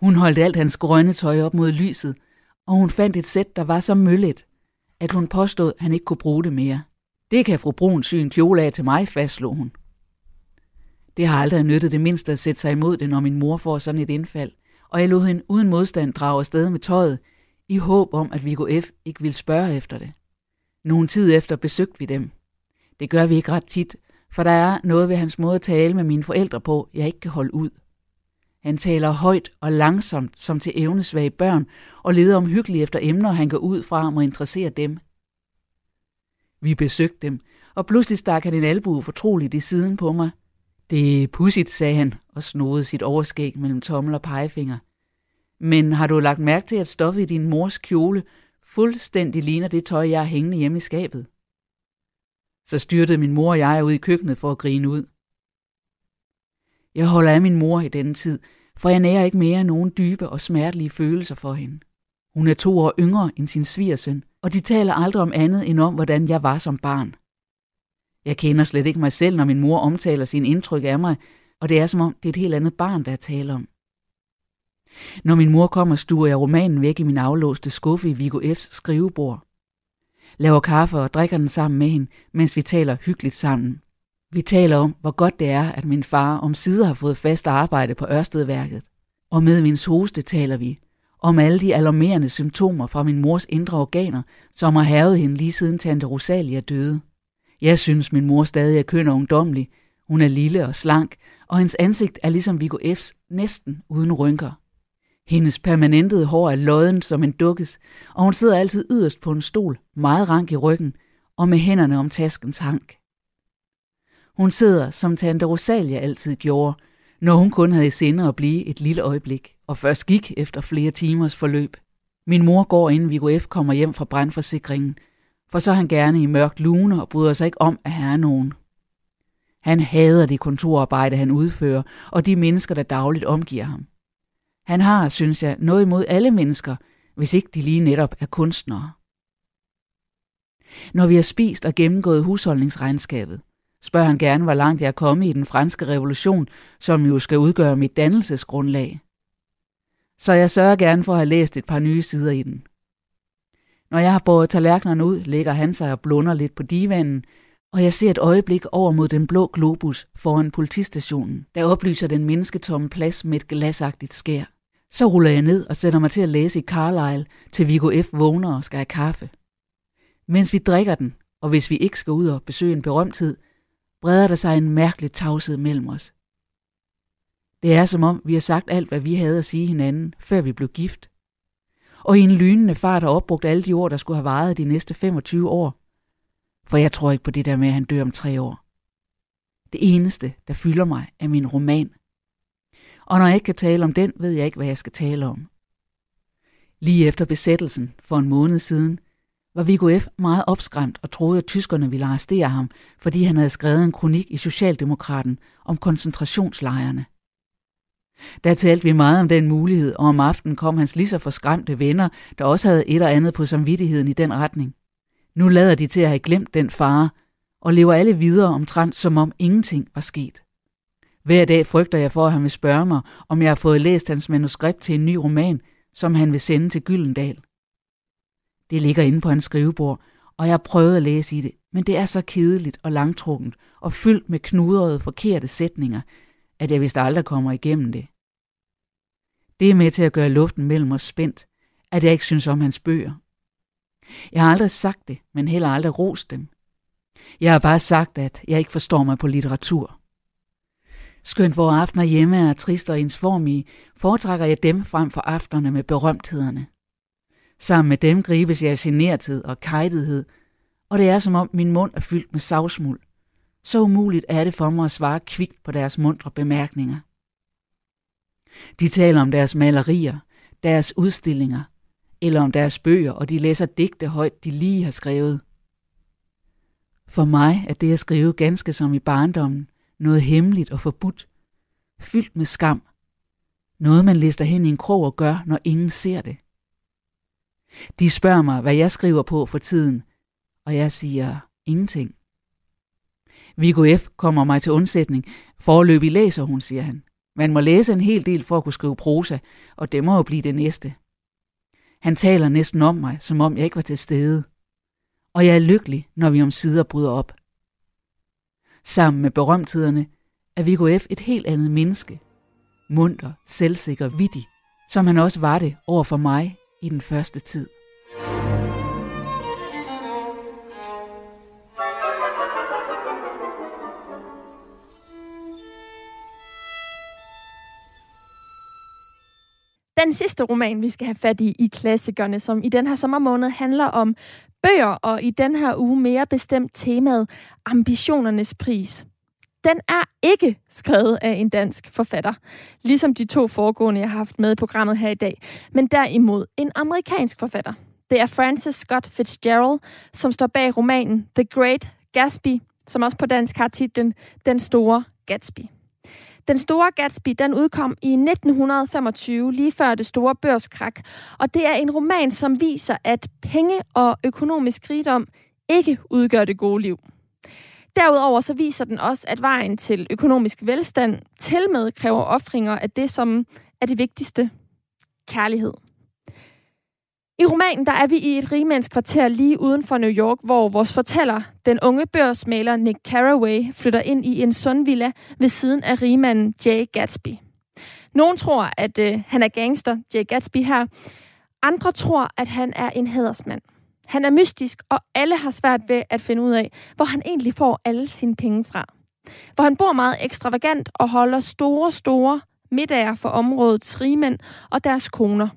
Speaker 2: Hun holdt alt hans grønne tøj op mod lyset, og hun fandt et sæt, der var så møllet, at hun påstod, at han ikke kunne bruge det mere. Det kan fru Brun sy en kjole af til mig, fastslog hun. Det har aldrig nyttet det mindste at sætte sig imod det, når min mor får sådan et indfald, og jeg lod hende uden modstand drage afsted med tøjet, i håb om, at Viggo F. ikke ville spørge efter det. Nogen tid efter besøgte vi dem. Det gør vi ikke ret tit, For der er noget ved hans måde at tale med mine forældre på, jeg ikke kan holde ud. Han taler højt og langsomt, som til evnesvage børn, og leder omhyggeligt efter emner, han går ud fra og interessere dem. Vi besøgte dem, og pludselig stak han en albue fortroligt i siden på mig. Det er pudsigt, sagde han, og snodede sit overskæg mellem tommel og pegefinger. Men har du lagt mærke til, at stoffet i din mors kjole fuldstændig ligner det tøj, jeg har hængende hjemme i skabet? Så styrtede min mor og jeg ud i køkkenet for at grine ud. Jeg holder af min mor i denne tid, for jeg nærer ikke mere nogen dybe og smertelige følelser for hende. Hun er to år yngre end sin svigersøn, og de taler aldrig om andet end om, hvordan jeg var som barn. Jeg kender slet ikke mig selv, når min mor omtaler sin indtryk af mig, og det er som om, det er et helt andet barn, der er tale om. Når min mor kommer, stuer jeg romanen væk i min aflåste skuffe i Vigo F's skrivebord. Laver kaffe og drikker den sammen med hende, mens vi taler hyggeligt sammen. Vi taler om, hvor godt det er, at min far om sider har fået fast arbejde på Ørstedværket. Og med min hoste taler vi om alle de alarmerende symptomer fra min mors indre organer, som har havet hende lige siden tante Rosalia døde. Jeg synes, min mor stadig er køn og ungdomlig. Hun er lille og slank, og hendes ansigt er ligesom Viggo F's næsten uden rynker. Hendes permanentede hår er lodden som en dukkes, og hun sidder altid yderst på en stol, meget rank i ryggen, og med hænderne om taskens hank. Hun sidder, som tante Rosalia altid gjorde, når hun kun havde i sinde at blive et lille øjeblik, og først gik efter flere timers forløb. Min mor går, inden Viggo F. kommer hjem fra brandforsikringen, for så er han gerne i mørkt lune og bryder sig ikke om, at have nogen. Han hader det kontorarbejde, han udfører, og de mennesker, der dagligt omgiver ham. Han har, synes jeg, noget imod alle mennesker, hvis ikke de lige netop er kunstnere. Når vi har spist og gennemgået husholdningsregnskabet, spørger han gerne, hvor langt jeg er kommet i den franske revolution, som jo skal udgøre mit dannelsesgrundlag. Så jeg sørger gerne for at have læst et par nye sider i den. Når jeg har båret tallerkenerne ud, lægger han sig og blunder lidt på divanen, og jeg ser et øjeblik over mod den blå globus foran politistationen, der oplyser den mennesketomme plads med et glasagtigt skær. Så ruller jeg ned og sætter mig til at læse i Carlisle, til Viggo F. vågner og skal have kaffe. Mens vi drikker den, og hvis vi ikke skal ud og besøge en berømthed, breder der sig en mærkelig tavshed mellem os. Det er som om, vi har sagt alt, hvad vi havde at sige hinanden, før vi blev gift. Og i en lynende fart har opbrugt alle de ord, der skulle have varet de næste 25 år. For jeg tror ikke på det der med, at han dør om tre år. Det eneste, der fylder mig, er min roman. Og når jeg ikke kan tale om den, ved jeg ikke, hvad jeg skal tale om. Lige efter besættelsen, for en måned siden, var Viggo F. meget opskræmt og troede, at tyskerne ville arrestere ham, fordi han havde skrevet en kronik i Socialdemokraten om koncentrationslejrene. Der talte vi meget om den mulighed, og om aftenen kom hans lige så forskræmte venner, der også havde et eller andet på samvittigheden i den retning. Nu lader de til at have glemt den fare, og lever alle videre omtrent, som om ingenting var sket. Hver dag frygter jeg for, at han vil spørge mig, om jeg har fået læst hans manuskript til en ny roman, som han vil sende til Gyldendal. Det ligger inde på hans skrivebord, og jeg har prøvet at læse i det, men det er så kedeligt og langtrukkent og fyldt med knudrede forkerte sætninger, at jeg vist aldrig kommer igennem det. Det er med til at gøre luften mellem os spændt, at jeg ikke synes om hans bøger. Jeg har aldrig sagt det, men heller aldrig rost dem. Jeg har bare sagt, at jeg ikke forstår mig på litteratur. Skønt hvor aftener hjemme er trist og ensformige, foretrækker jeg dem frem for aftenerne med berømthederne. Sammen med dem gribes jeg af generthed og kejtethed, og det er som om min mund er fyldt med savsmuld. Så umuligt er det for mig at svare kvikt på deres mundre bemærkninger. De taler om deres malerier, deres udstillinger, eller om deres bøger, og de læser digte højt, de lige har skrevet. For mig er det at skrive ganske som i barndommen, noget hemmeligt og forbudt, fyldt med skam, noget man lister hen i en krog og gør, når ingen ser det. De spørger mig, hvad jeg skriver på for tiden, og jeg siger ingenting. Viggo F. kommer mig til undsætning. Forløbig læser hun, siger han. Man må læse en hel del for at kunne skrive prosa, og det må jo blive det næste. Han taler næsten om mig, som om jeg ikke var til stede. Og jeg er lykkelig, når vi om sider bryder op. Sammen med berømthederne er Viggo F. et helt andet menneske. Munter, selvsikker, vittig, som han også var det over for mig i den første tid.
Speaker 1: Den sidste roman, vi skal have fat i i klassikerne, som i den her sommermåned handler om bøger, og i den her uge mere bestemt temaet ambitionernes pris. Den er ikke skrevet af en dansk forfatter, ligesom de to foregående, jeg har haft med i programmet her i dag, men derimod en amerikansk forfatter. Det er Francis Scott Fitzgerald, som står bag romanen The Great Gatsby, som også på dansk har titlen Den Store Gatsby. Den Store Gatsby, den udkom i 1925, lige før det store børskrak, og det er en roman, som viser, at penge og økonomisk rigdom ikke udgør det gode liv. Derudover så viser den også, at vejen til økonomisk velstand til med kræver ofringer af det, som er det vigtigste. Kærlighed. I romanen der er vi i et rigmandskvarter lige uden for New York, hvor vores fortæller, den unge børsmaler Nick Carraway, flytter ind i en sundvilla ved siden af rigmanden Jay Gatsby. Nogen tror, at øh, han er gangster, Jay Gatsby her. Andre tror, at han er en hædersmand. Han er mystisk, og alle har svært ved at finde ud af, hvor han egentlig får alle sine penge fra. For han bor meget ekstravagant og holder store, store middager for områdets rigmænd og deres koner.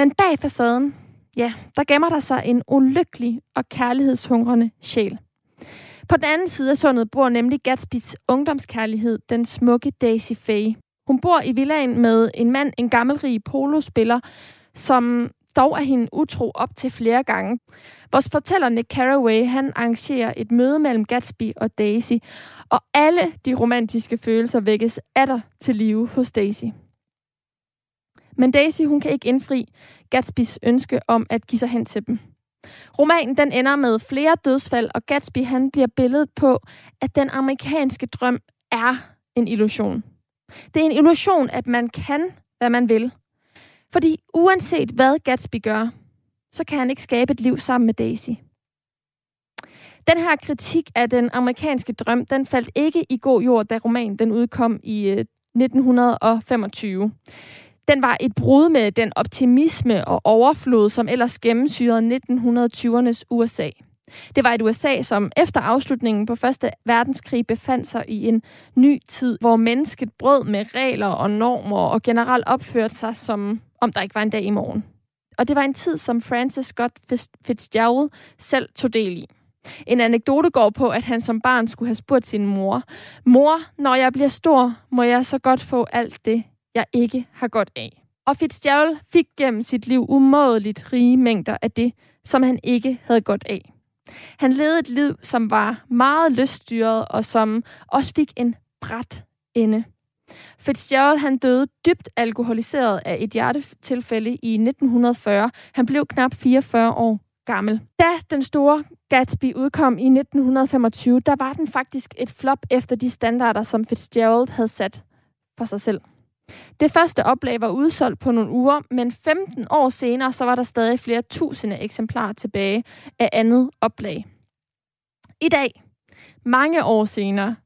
Speaker 1: Men bag facaden, ja, der gemmer der sig en ulykkelig og kærlighedshungrende sjæl. På den anden side af sundet bor nemlig Gatsbys ungdomskærlighed, den smukke Daisy Faye. Hun bor i villaen med en mand, en gammelrig polospiller, som dog er hende utro op til flere gange. Vores fortæller Nick Carraway, han arrangerer et møde mellem Gatsby og Daisy, og alle de romantiske følelser vækkes atter til live hos Daisy. Men Daisy, hun kan ikke indfri Gatsbys ønske om at give sig hen til dem. Romanen den ender med flere dødsfald, og Gatsby han bliver billedet på, at den amerikanske drøm er en illusion. Det er en illusion, at man kan, hvad man vil. Fordi uanset hvad Gatsby gør, så kan han ikke skabe et liv sammen med Daisy. Den her kritik af den amerikanske drøm, den faldt ikke i god jord, da romanen den udkom i øh, 1925. Den var et brud med den optimisme og overflod, som ellers gennemsyrede 1920'ernes USA. Det var et USA, som efter afslutningen på Første Verdenskrig befandt sig i en ny tid, hvor mennesket brød med regler og normer og generelt opførte sig, som om der ikke var en dag i morgen. Og det var en tid, som Francis Scott Fitzgerald selv tog del i. En anekdote går på, at han som barn skulle have spurgt sin mor, Mor, når jeg bliver stor, må jeg så godt få alt det, jeg ikke har godt af. Og Fitzgerald fik gennem sit liv umådeligt rige mængder af det, som han ikke havde godt af. Han levede et liv, som var meget lyststyret, og som også fik en bræt ende. Fitzgerald han døde dybt alkoholiseret af et hjertetilfælde i 1940. Han blev knap 44 år gammel. Da den store Gatsby udkom i 1925, der var den faktisk et flop efter de standarder, som Fitzgerald havde sat for sig selv. Det første oplag var udsolgt på nogle uger, men 15 år senere, så var der stadig flere tusinde eksemplarer tilbage af andet oplag. I dag, mange år senere,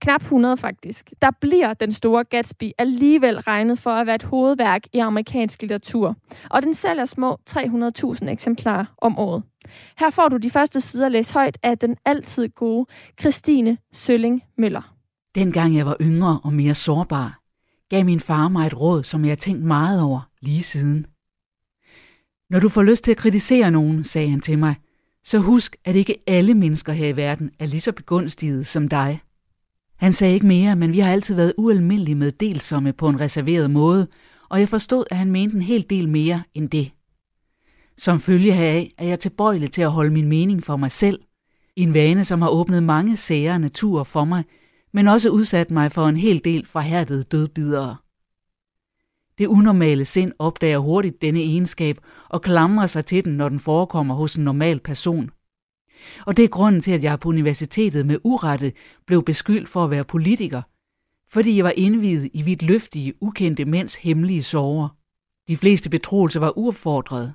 Speaker 1: knap 100 faktisk, der bliver den store Gatsby alligevel regnet for at være et hovedværk i amerikansk litteratur, og den sælger små 300.000 eksemplarer om året. Her får du de første sider læst højt af den altid gode Christine Sølling Møller.
Speaker 2: Dengang jeg var yngre og mere sårbar, gav min far mig et råd, som jeg har tænkt meget over lige siden. Når du får lyst til at kritisere nogen, sagde han til mig, så husk, at ikke alle mennesker her i verden er lige så begunstiget som dig. Han sagde ikke mere, men vi har altid været ualmindelige med delsomme på en reserveret måde, og jeg forstod, at han mente en hel del mere end det. Som følge heraf er jeg tilbøjelig til at holde min mening for mig selv, en vane, som har åbnet mange sære naturer for mig, men også udsat mig for en hel del forhærdede dødbidere. Det unormale sind opdager hurtigt denne egenskab og klamrer sig til den, når den forekommer hos en normal person. Og det er grunden til, at jeg på universitetet med urette blev beskyldt for at være politiker, fordi jeg var indvidet i vidt løftige, ukendte mænds hemmelige sorger. De fleste betroelser var uopfordrede.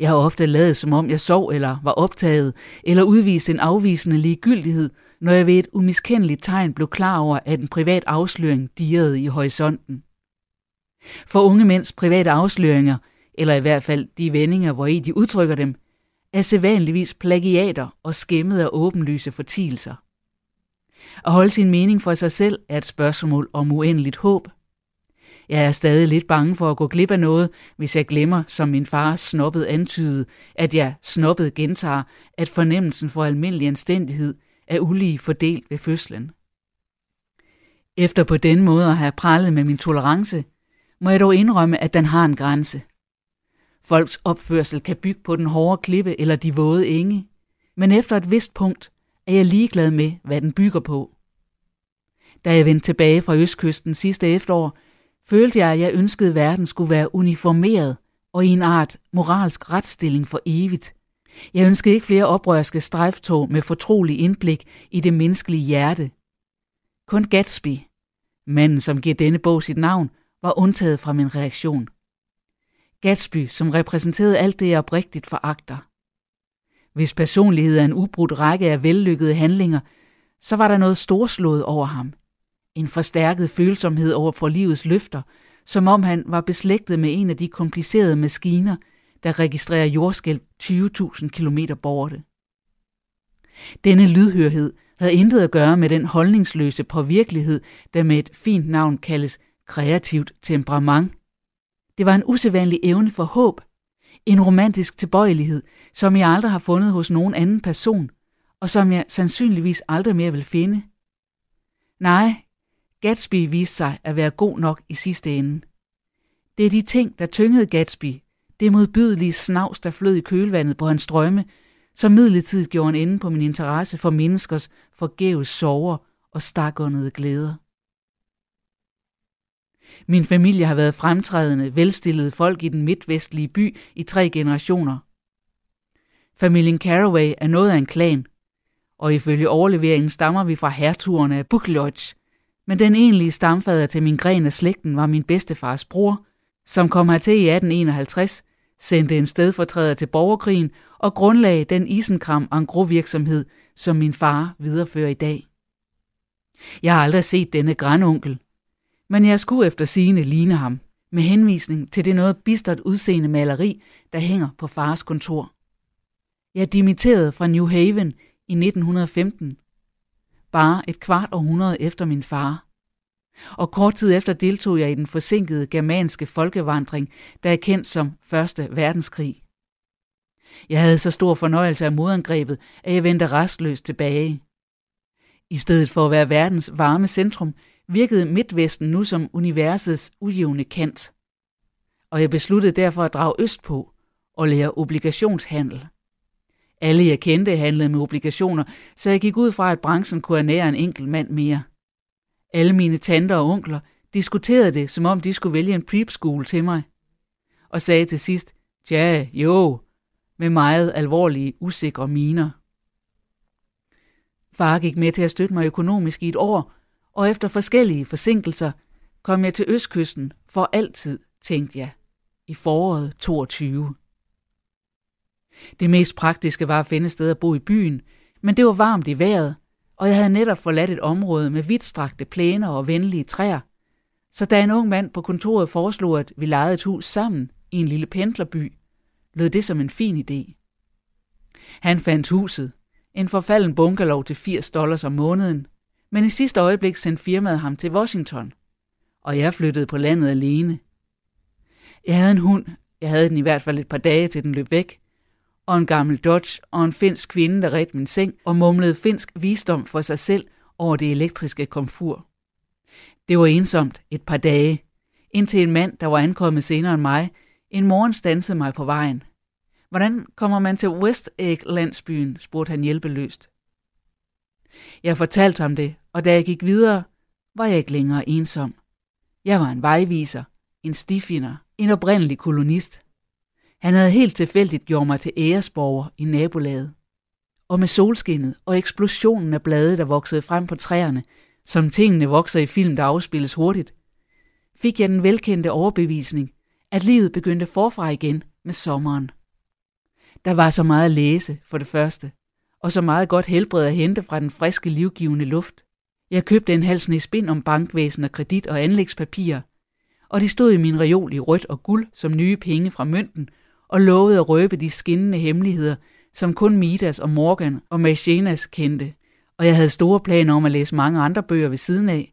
Speaker 2: Jeg har ofte lavet, som om jeg sov eller var optaget, eller udvist en afvisende ligegyldighed, når jeg ved et umiskendeligt tegn blev klar over, at en privat afsløring dirrede i horisonten. For unge mænds private afsløringer, eller i hvert fald de vendinger, hvor i de udtrykker dem, er sædvanligvis plagiater og skæmmet af åbenlyse fortielser. At holde sin mening for sig selv er et spørgsmål om uendeligt håb. Jeg er stadig lidt bange for at gå glip af noget, hvis jeg glemmer, som min far snobbet antydede, at jeg snobbet gentager, at fornemmelsen for almindelig anstændighed er ulige fordelt ved fødslen. Efter på den måde at have prallet med min tolerance, må jeg dog indrømme, at den har en grænse. Folks opførsel kan bygge på den hårde klippe eller de våde enge, men efter et vist punkt er jeg ligeglad med, hvad den bygger på. Da jeg vendte tilbage fra Østkysten sidste efterår, følte jeg, at jeg ønskede, at verden skulle være uniformeret og i en art moralsk retstilling for evigt. Jeg ønskede ikke flere oprørske strejftog med fortrolig indblik i det menneskelige hjerte. Kun Gatsby, manden som giver denne bog sit navn, var undtaget fra min reaktion. Gatsby, som repræsenterede alt det, jeg oprigtigt foragter. Hvis personlighed er en ubrudt række af vellykkede handlinger, så var der noget storslået over ham. En forstærket følsomhed over for livets løfter, som om han var beslægtet med en af de komplicerede maskiner, der registrerer jordskælv 20.000 km borte. Denne lydhørhed havde intet at gøre med den holdningsløse påvirkelighed, der med et fint navn kaldes kreativt temperament. Det var en usædvanlig evne for håb, en romantisk tilbøjelighed, som jeg aldrig har fundet hos nogen anden person, og som jeg sandsynligvis aldrig mere vil finde. Nej, Gatsby viste sig at være god nok i sidste ende. Det er de ting, der tyngede Gatsby, det modbydelige snavs, der flød i kølvandet på hans drømme, som midlertidigt gjorde en ende på min interesse for menneskers forgæves sover og stakåndede glæder. Min familie har været fremtrædende, velstillede folk i den midtvestlige by i tre generationer. Familien Caraway er noget af en klan, og ifølge overleveringen stammer vi fra hertugerne af Buklodge, men den egentlige stamfader til min gren af slægten var min bedstefars bror, som kom hertil i 1851, sendte en stedfortræder til borgerkrigen og grundlagde den isenkram angro-virksomhed, som min far viderefører i dag. Jeg har aldrig set denne grandonkel, men jeg skulle efter sigende ligne ham, med henvisning til det noget bistert udseende maleri, der hænger på fars kontor. Jeg dimitterede fra New Haven i 1915, bare et kvart århundrede efter min far. Og kort tid efter deltog jeg i den forsinkede germanske folkevandring, der er kendt som Første Verdenskrig. Jeg havde så stor fornøjelse af modangrebet, at jeg vendte restløst tilbage. I stedet for at være verdens varme centrum, virkede Midtvesten nu som universets ujævne kant. Og jeg besluttede derfor at drage østpå og lære obligationshandel. Alle jeg kendte handlede med obligationer, så jeg gik ud fra, at branchen kunne ernære en enkelt mand mere. Alle mine tanter og onkler diskuterede det, som om de skulle vælge en prep school til mig. Og sagde til sidst, ja, jo, med meget alvorlige, usikre miner. Far gik med til at støtte mig økonomisk i et år, og efter forskellige forsinkelser kom jeg til Østkysten for altid, tænkte jeg, i foråret 22. Det mest praktiske var at finde sted at bo i byen, men det var varmt i vejret, og jeg havde netop forladt et område med vidtstrakte plæner og venlige træer. Så da en ung mand på kontoret foreslog, at vi lejede et hus sammen i en lille pendlerby, lød det som en fin idé. Han fandt huset, en forfalden bunkerlov til 80 dollars om måneden, men i sidste øjeblik sendte firmaet ham til Washington, og jeg flyttede på landet alene. Jeg havde en hund, jeg havde den i hvert fald et par dage til den løb væk, og en gammel Dodge og en finsk kvinde, der redte min seng og mumlede finsk visdom for sig selv over det elektriske komfur. Det var ensomt et par dage, indtil en mand, der var ankommet senere end mig, en morgen stansede mig på vejen. Hvordan kommer man til West Egg landsbyen, spurgte han hjælpeløst. Jeg fortalte ham det, og da jeg gik videre, var jeg ikke længere ensom. Jeg var en vejviser, en stifinder, en oprindelig kolonist. Han havde helt tilfældigt gjort mig til æresborger i nabolaget. Og med solskinnet og eksplosionen af blade, der voksede frem på træerne, som tingene vokser i film, der afspilles hurtigt, fik jeg den velkendte overbevisning, at livet begyndte forfra igen med sommeren. Der var så meget at læse, for det første, og så meget godt helbred at hente fra den friske, livgivende luft. Jeg købte en halsen i spind om bankvæsen og kredit og anlægspapirer, og de stod i min reol i rødt og guld som nye penge fra mønten, og lovede at røbe de skinnende hemmeligheder, som kun Midas og Morgan og Machenas kendte, og jeg havde store planer om at læse mange andre bøger ved siden af.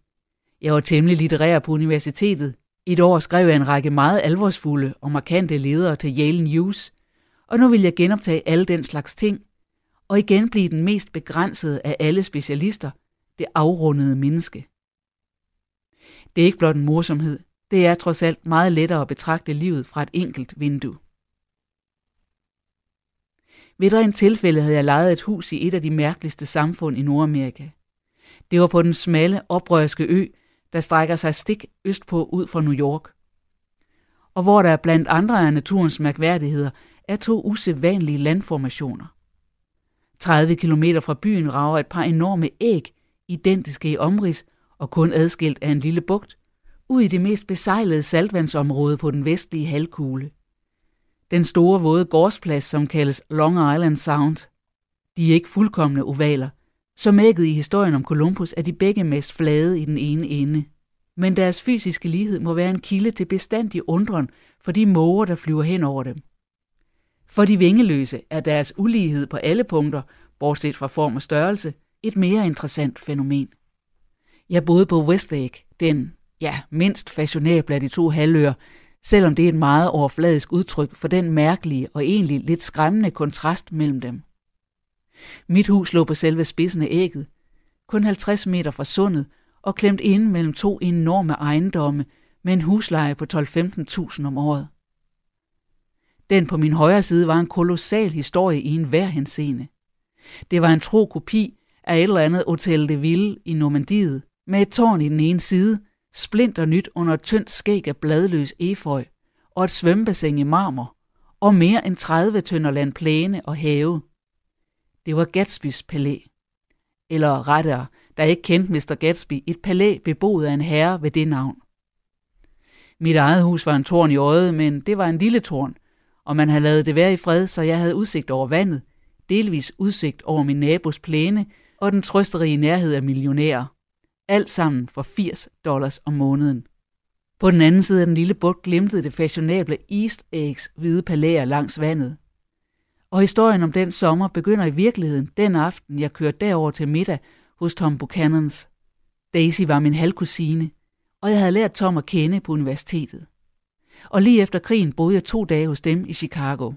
Speaker 2: Jeg var temmelig litterær på universitetet, Et år skrev jeg en række meget alvorsfulde og markante ledere til Yale News, og nu vil jeg genoptage alle den slags ting, og igen blive den mest begrænsede af alle specialister, det afrundede menneske. Det er ikke blot en morsomhed, det er trods alt meget lettere at betragte livet fra et enkelt vindue. Ved et rent tilfælde havde jeg lejet et hus i et af de mærkeligste samfund i Nordamerika. Det var på den smalle, oprørske ø, der strækker sig stik østpå ud fra New York. Og hvor der blandt andre af naturens mærkværdigheder er to usædvanlige landformationer. 30 km fra byen rager et par enorme æg, identiske i omrids og kun adskilt af en lille bugt, ud i det mest besejlede saltvandsområde på den vestlige halvkugle. Den store våde gårdsplads, som kaldes Long Island Sound. De er ikke fuldkommende ovaler. Som ægget i historien om Columbus er de begge mest flade i den ene ende. Men deres fysiske lighed må være en kilde til bestandig undren for de måger, der flyver hen over dem. For de vingeløse er deres ulighed på alle punkter, bortset fra form og størrelse, et mere interessant fænomen. Jeg boede på West Egg, den, ja, mindst fashionable af de to halvøer, selvom det er et meget overfladisk udtryk for den mærkelige og egentlig lidt skræmmende kontrast mellem dem. Mit hus lå på selve spidsen af ægget, kun 50 meter fra sundet og klemt inde mellem to enorme ejendomme med en husleje på 12-15.000 om året. Den på min højre side var en kolossal historie i en hver henseende. Det var en tro kopi af et eller andet Hotel de Ville i Normandiet, med et tårn i den ene side, splinter nyt under et tyndt skæg af bladløs eføj og et svømmebassin i marmor, og mere end 30 tønder land plæne og have. Det var Gatsbys palæ. Eller rettere, der ikke kendte Mr. Gatsby, et palæ beboet af en herre ved det navn. Mit eget hus var en tårn i øjet, men det var en lille tårn, og man havde lavet det være i fred, så jeg havde udsigt over vandet, delvis udsigt over min nabos plæne og den trøsterige nærhed af millionærer. Alt sammen for 80 dollars om måneden. På den anden side af den lille bugt glimtede det fashionable East Eggs hvide palæer langs vandet. Og historien om den sommer begynder i virkeligheden den aften, jeg kørte derover til middag hos Tom Buchanans. Daisy var min halvkusine, og jeg havde lært Tom at kende på universitetet. Og lige efter krigen boede jeg to dage hos dem i Chicago.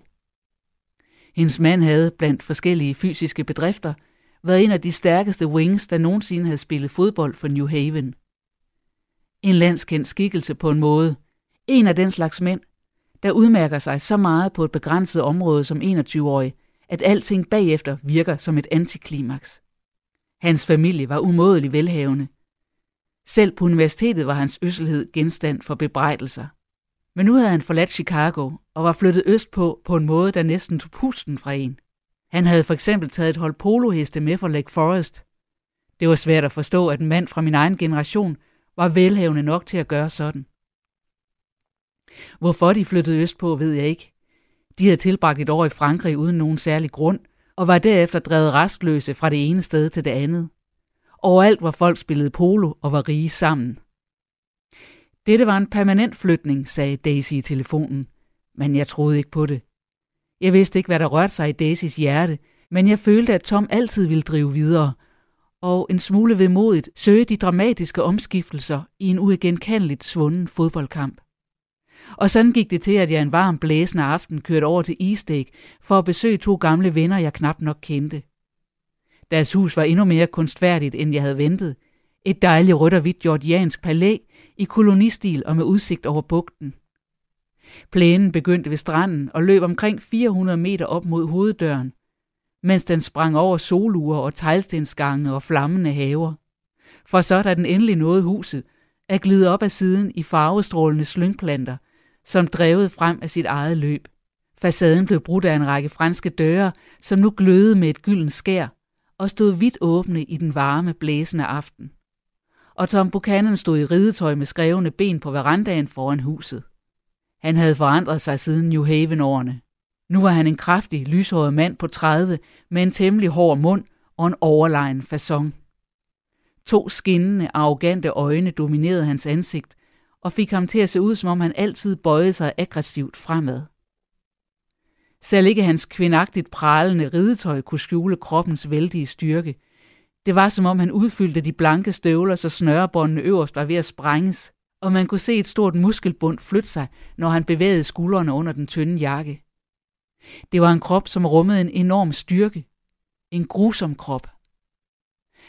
Speaker 2: Hendes mand havde, blandt forskellige fysiske bedrifter, været en af de stærkeste wings, der nogensinde havde spillet fodbold for New Haven. En landskendt skikkelse på en måde. En af den slags mænd, der udmærker sig så meget på et begrænset område som 21-årig, at alting bagefter virker som et antiklimaks. Hans familie var umådelig velhavende. Selv på universitetet var hans øsselhed genstand for bebrejdelser. Men nu havde han forladt Chicago og var flyttet østpå på en måde, der næsten tog pusten fra en. Han havde for eksempel taget et hold poloheste med fra Lake Forest. Det var svært at forstå, at en mand fra min egen generation var velhavende nok til at gøre sådan. Hvorfor de flyttede østpå, ved jeg ikke. De havde tilbragt et år i Frankrig uden nogen særlig grund, og var derefter drevet restløse fra det ene sted til det andet. Overalt hvor folk spillede polo og var rige sammen. Dette var en permanent flytning, sagde Daisy i telefonen, men jeg troede ikke på det. Jeg vidste ikke, hvad der rørte sig i Daisys hjerte, men jeg følte, at Tom altid ville drive videre, og en smule vemodigt søge de dramatiske omskiftelser i en uigenkendeligt svunden fodboldkamp. Og sådan gik det til, at jeg en varm blæsende aften kørte over til Isdæk for at besøge to gamle venner, jeg knap nok kendte. Deres hus var endnu mere kunstværdigt, end jeg havde ventet. Et dejligt rødt og hvidt georgiansk palæ i kolonistil og med udsigt over bugten. Plænen begyndte ved stranden og løb omkring 400 meter op mod hoveddøren, mens den sprang over solure og teglstensgange og flammende haver. For så, da den endelig nåede huset, at glide op ad siden i farvestrålende slyngplanter, som drevet frem af sit eget løb. Facaden blev brudt af en række franske døre, som nu glødede med et gyldent skær, og stod vidt åbne i den varme, blæsende aften. Og Tom Buchanan stod i ridetøj med skrevne ben på verandaen foran huset. Han havde forandret sig siden New Haven-årene. Nu var han en kraftig, lyshåret mand på 30 med en temmelig hård mund og en overlegen fason. To skinnende, arrogante øjne dominerede hans ansigt og fik ham til at se ud, som om han altid bøjede sig aggressivt fremad. Selv ikke hans kvindagtigt pralende ridetøj kunne skjule kroppens vældige styrke. Det var som om han udfyldte de blanke støvler, så snørebåndene øverst var ved at sprænges, og man kunne se et stort muskelbund flytte sig, når han bevægede skuldrene under den tynde jakke. Det var en krop, som rummede en enorm styrke. En grusom krop.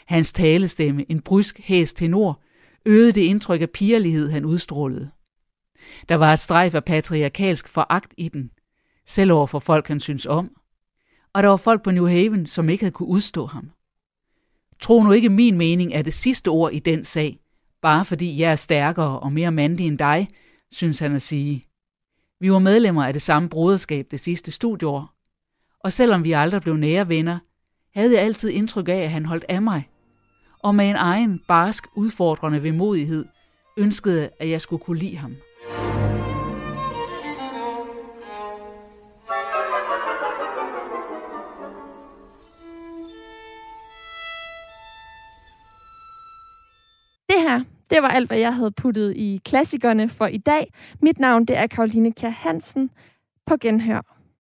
Speaker 2: Hans talestemme, en brysk hæs tenor, øgede det indtryk af pigerlighed, han udstrålede. Der var et strejf af patriarkalsk foragt i den, selv over for folk, han synes om. Og der var folk på New Haven, som ikke havde kunne udstå ham. Tro nu ikke min mening er det sidste ord i den sag, bare fordi jeg er stærkere og mere mandig end dig, synes han at sige. Vi var medlemmer af det samme broderskab det sidste studieår, og selvom vi aldrig blev nære venner, havde jeg altid indtryk af, at han holdt af mig, og med en egen barsk, udfordrende vemodighed ønskede, at jeg skulle kunne lide ham.
Speaker 1: Det var alt, hvad jeg havde puttet i klassikerne for i dag. Mit navn, det er Karoline Kjær Hansen. På genhør.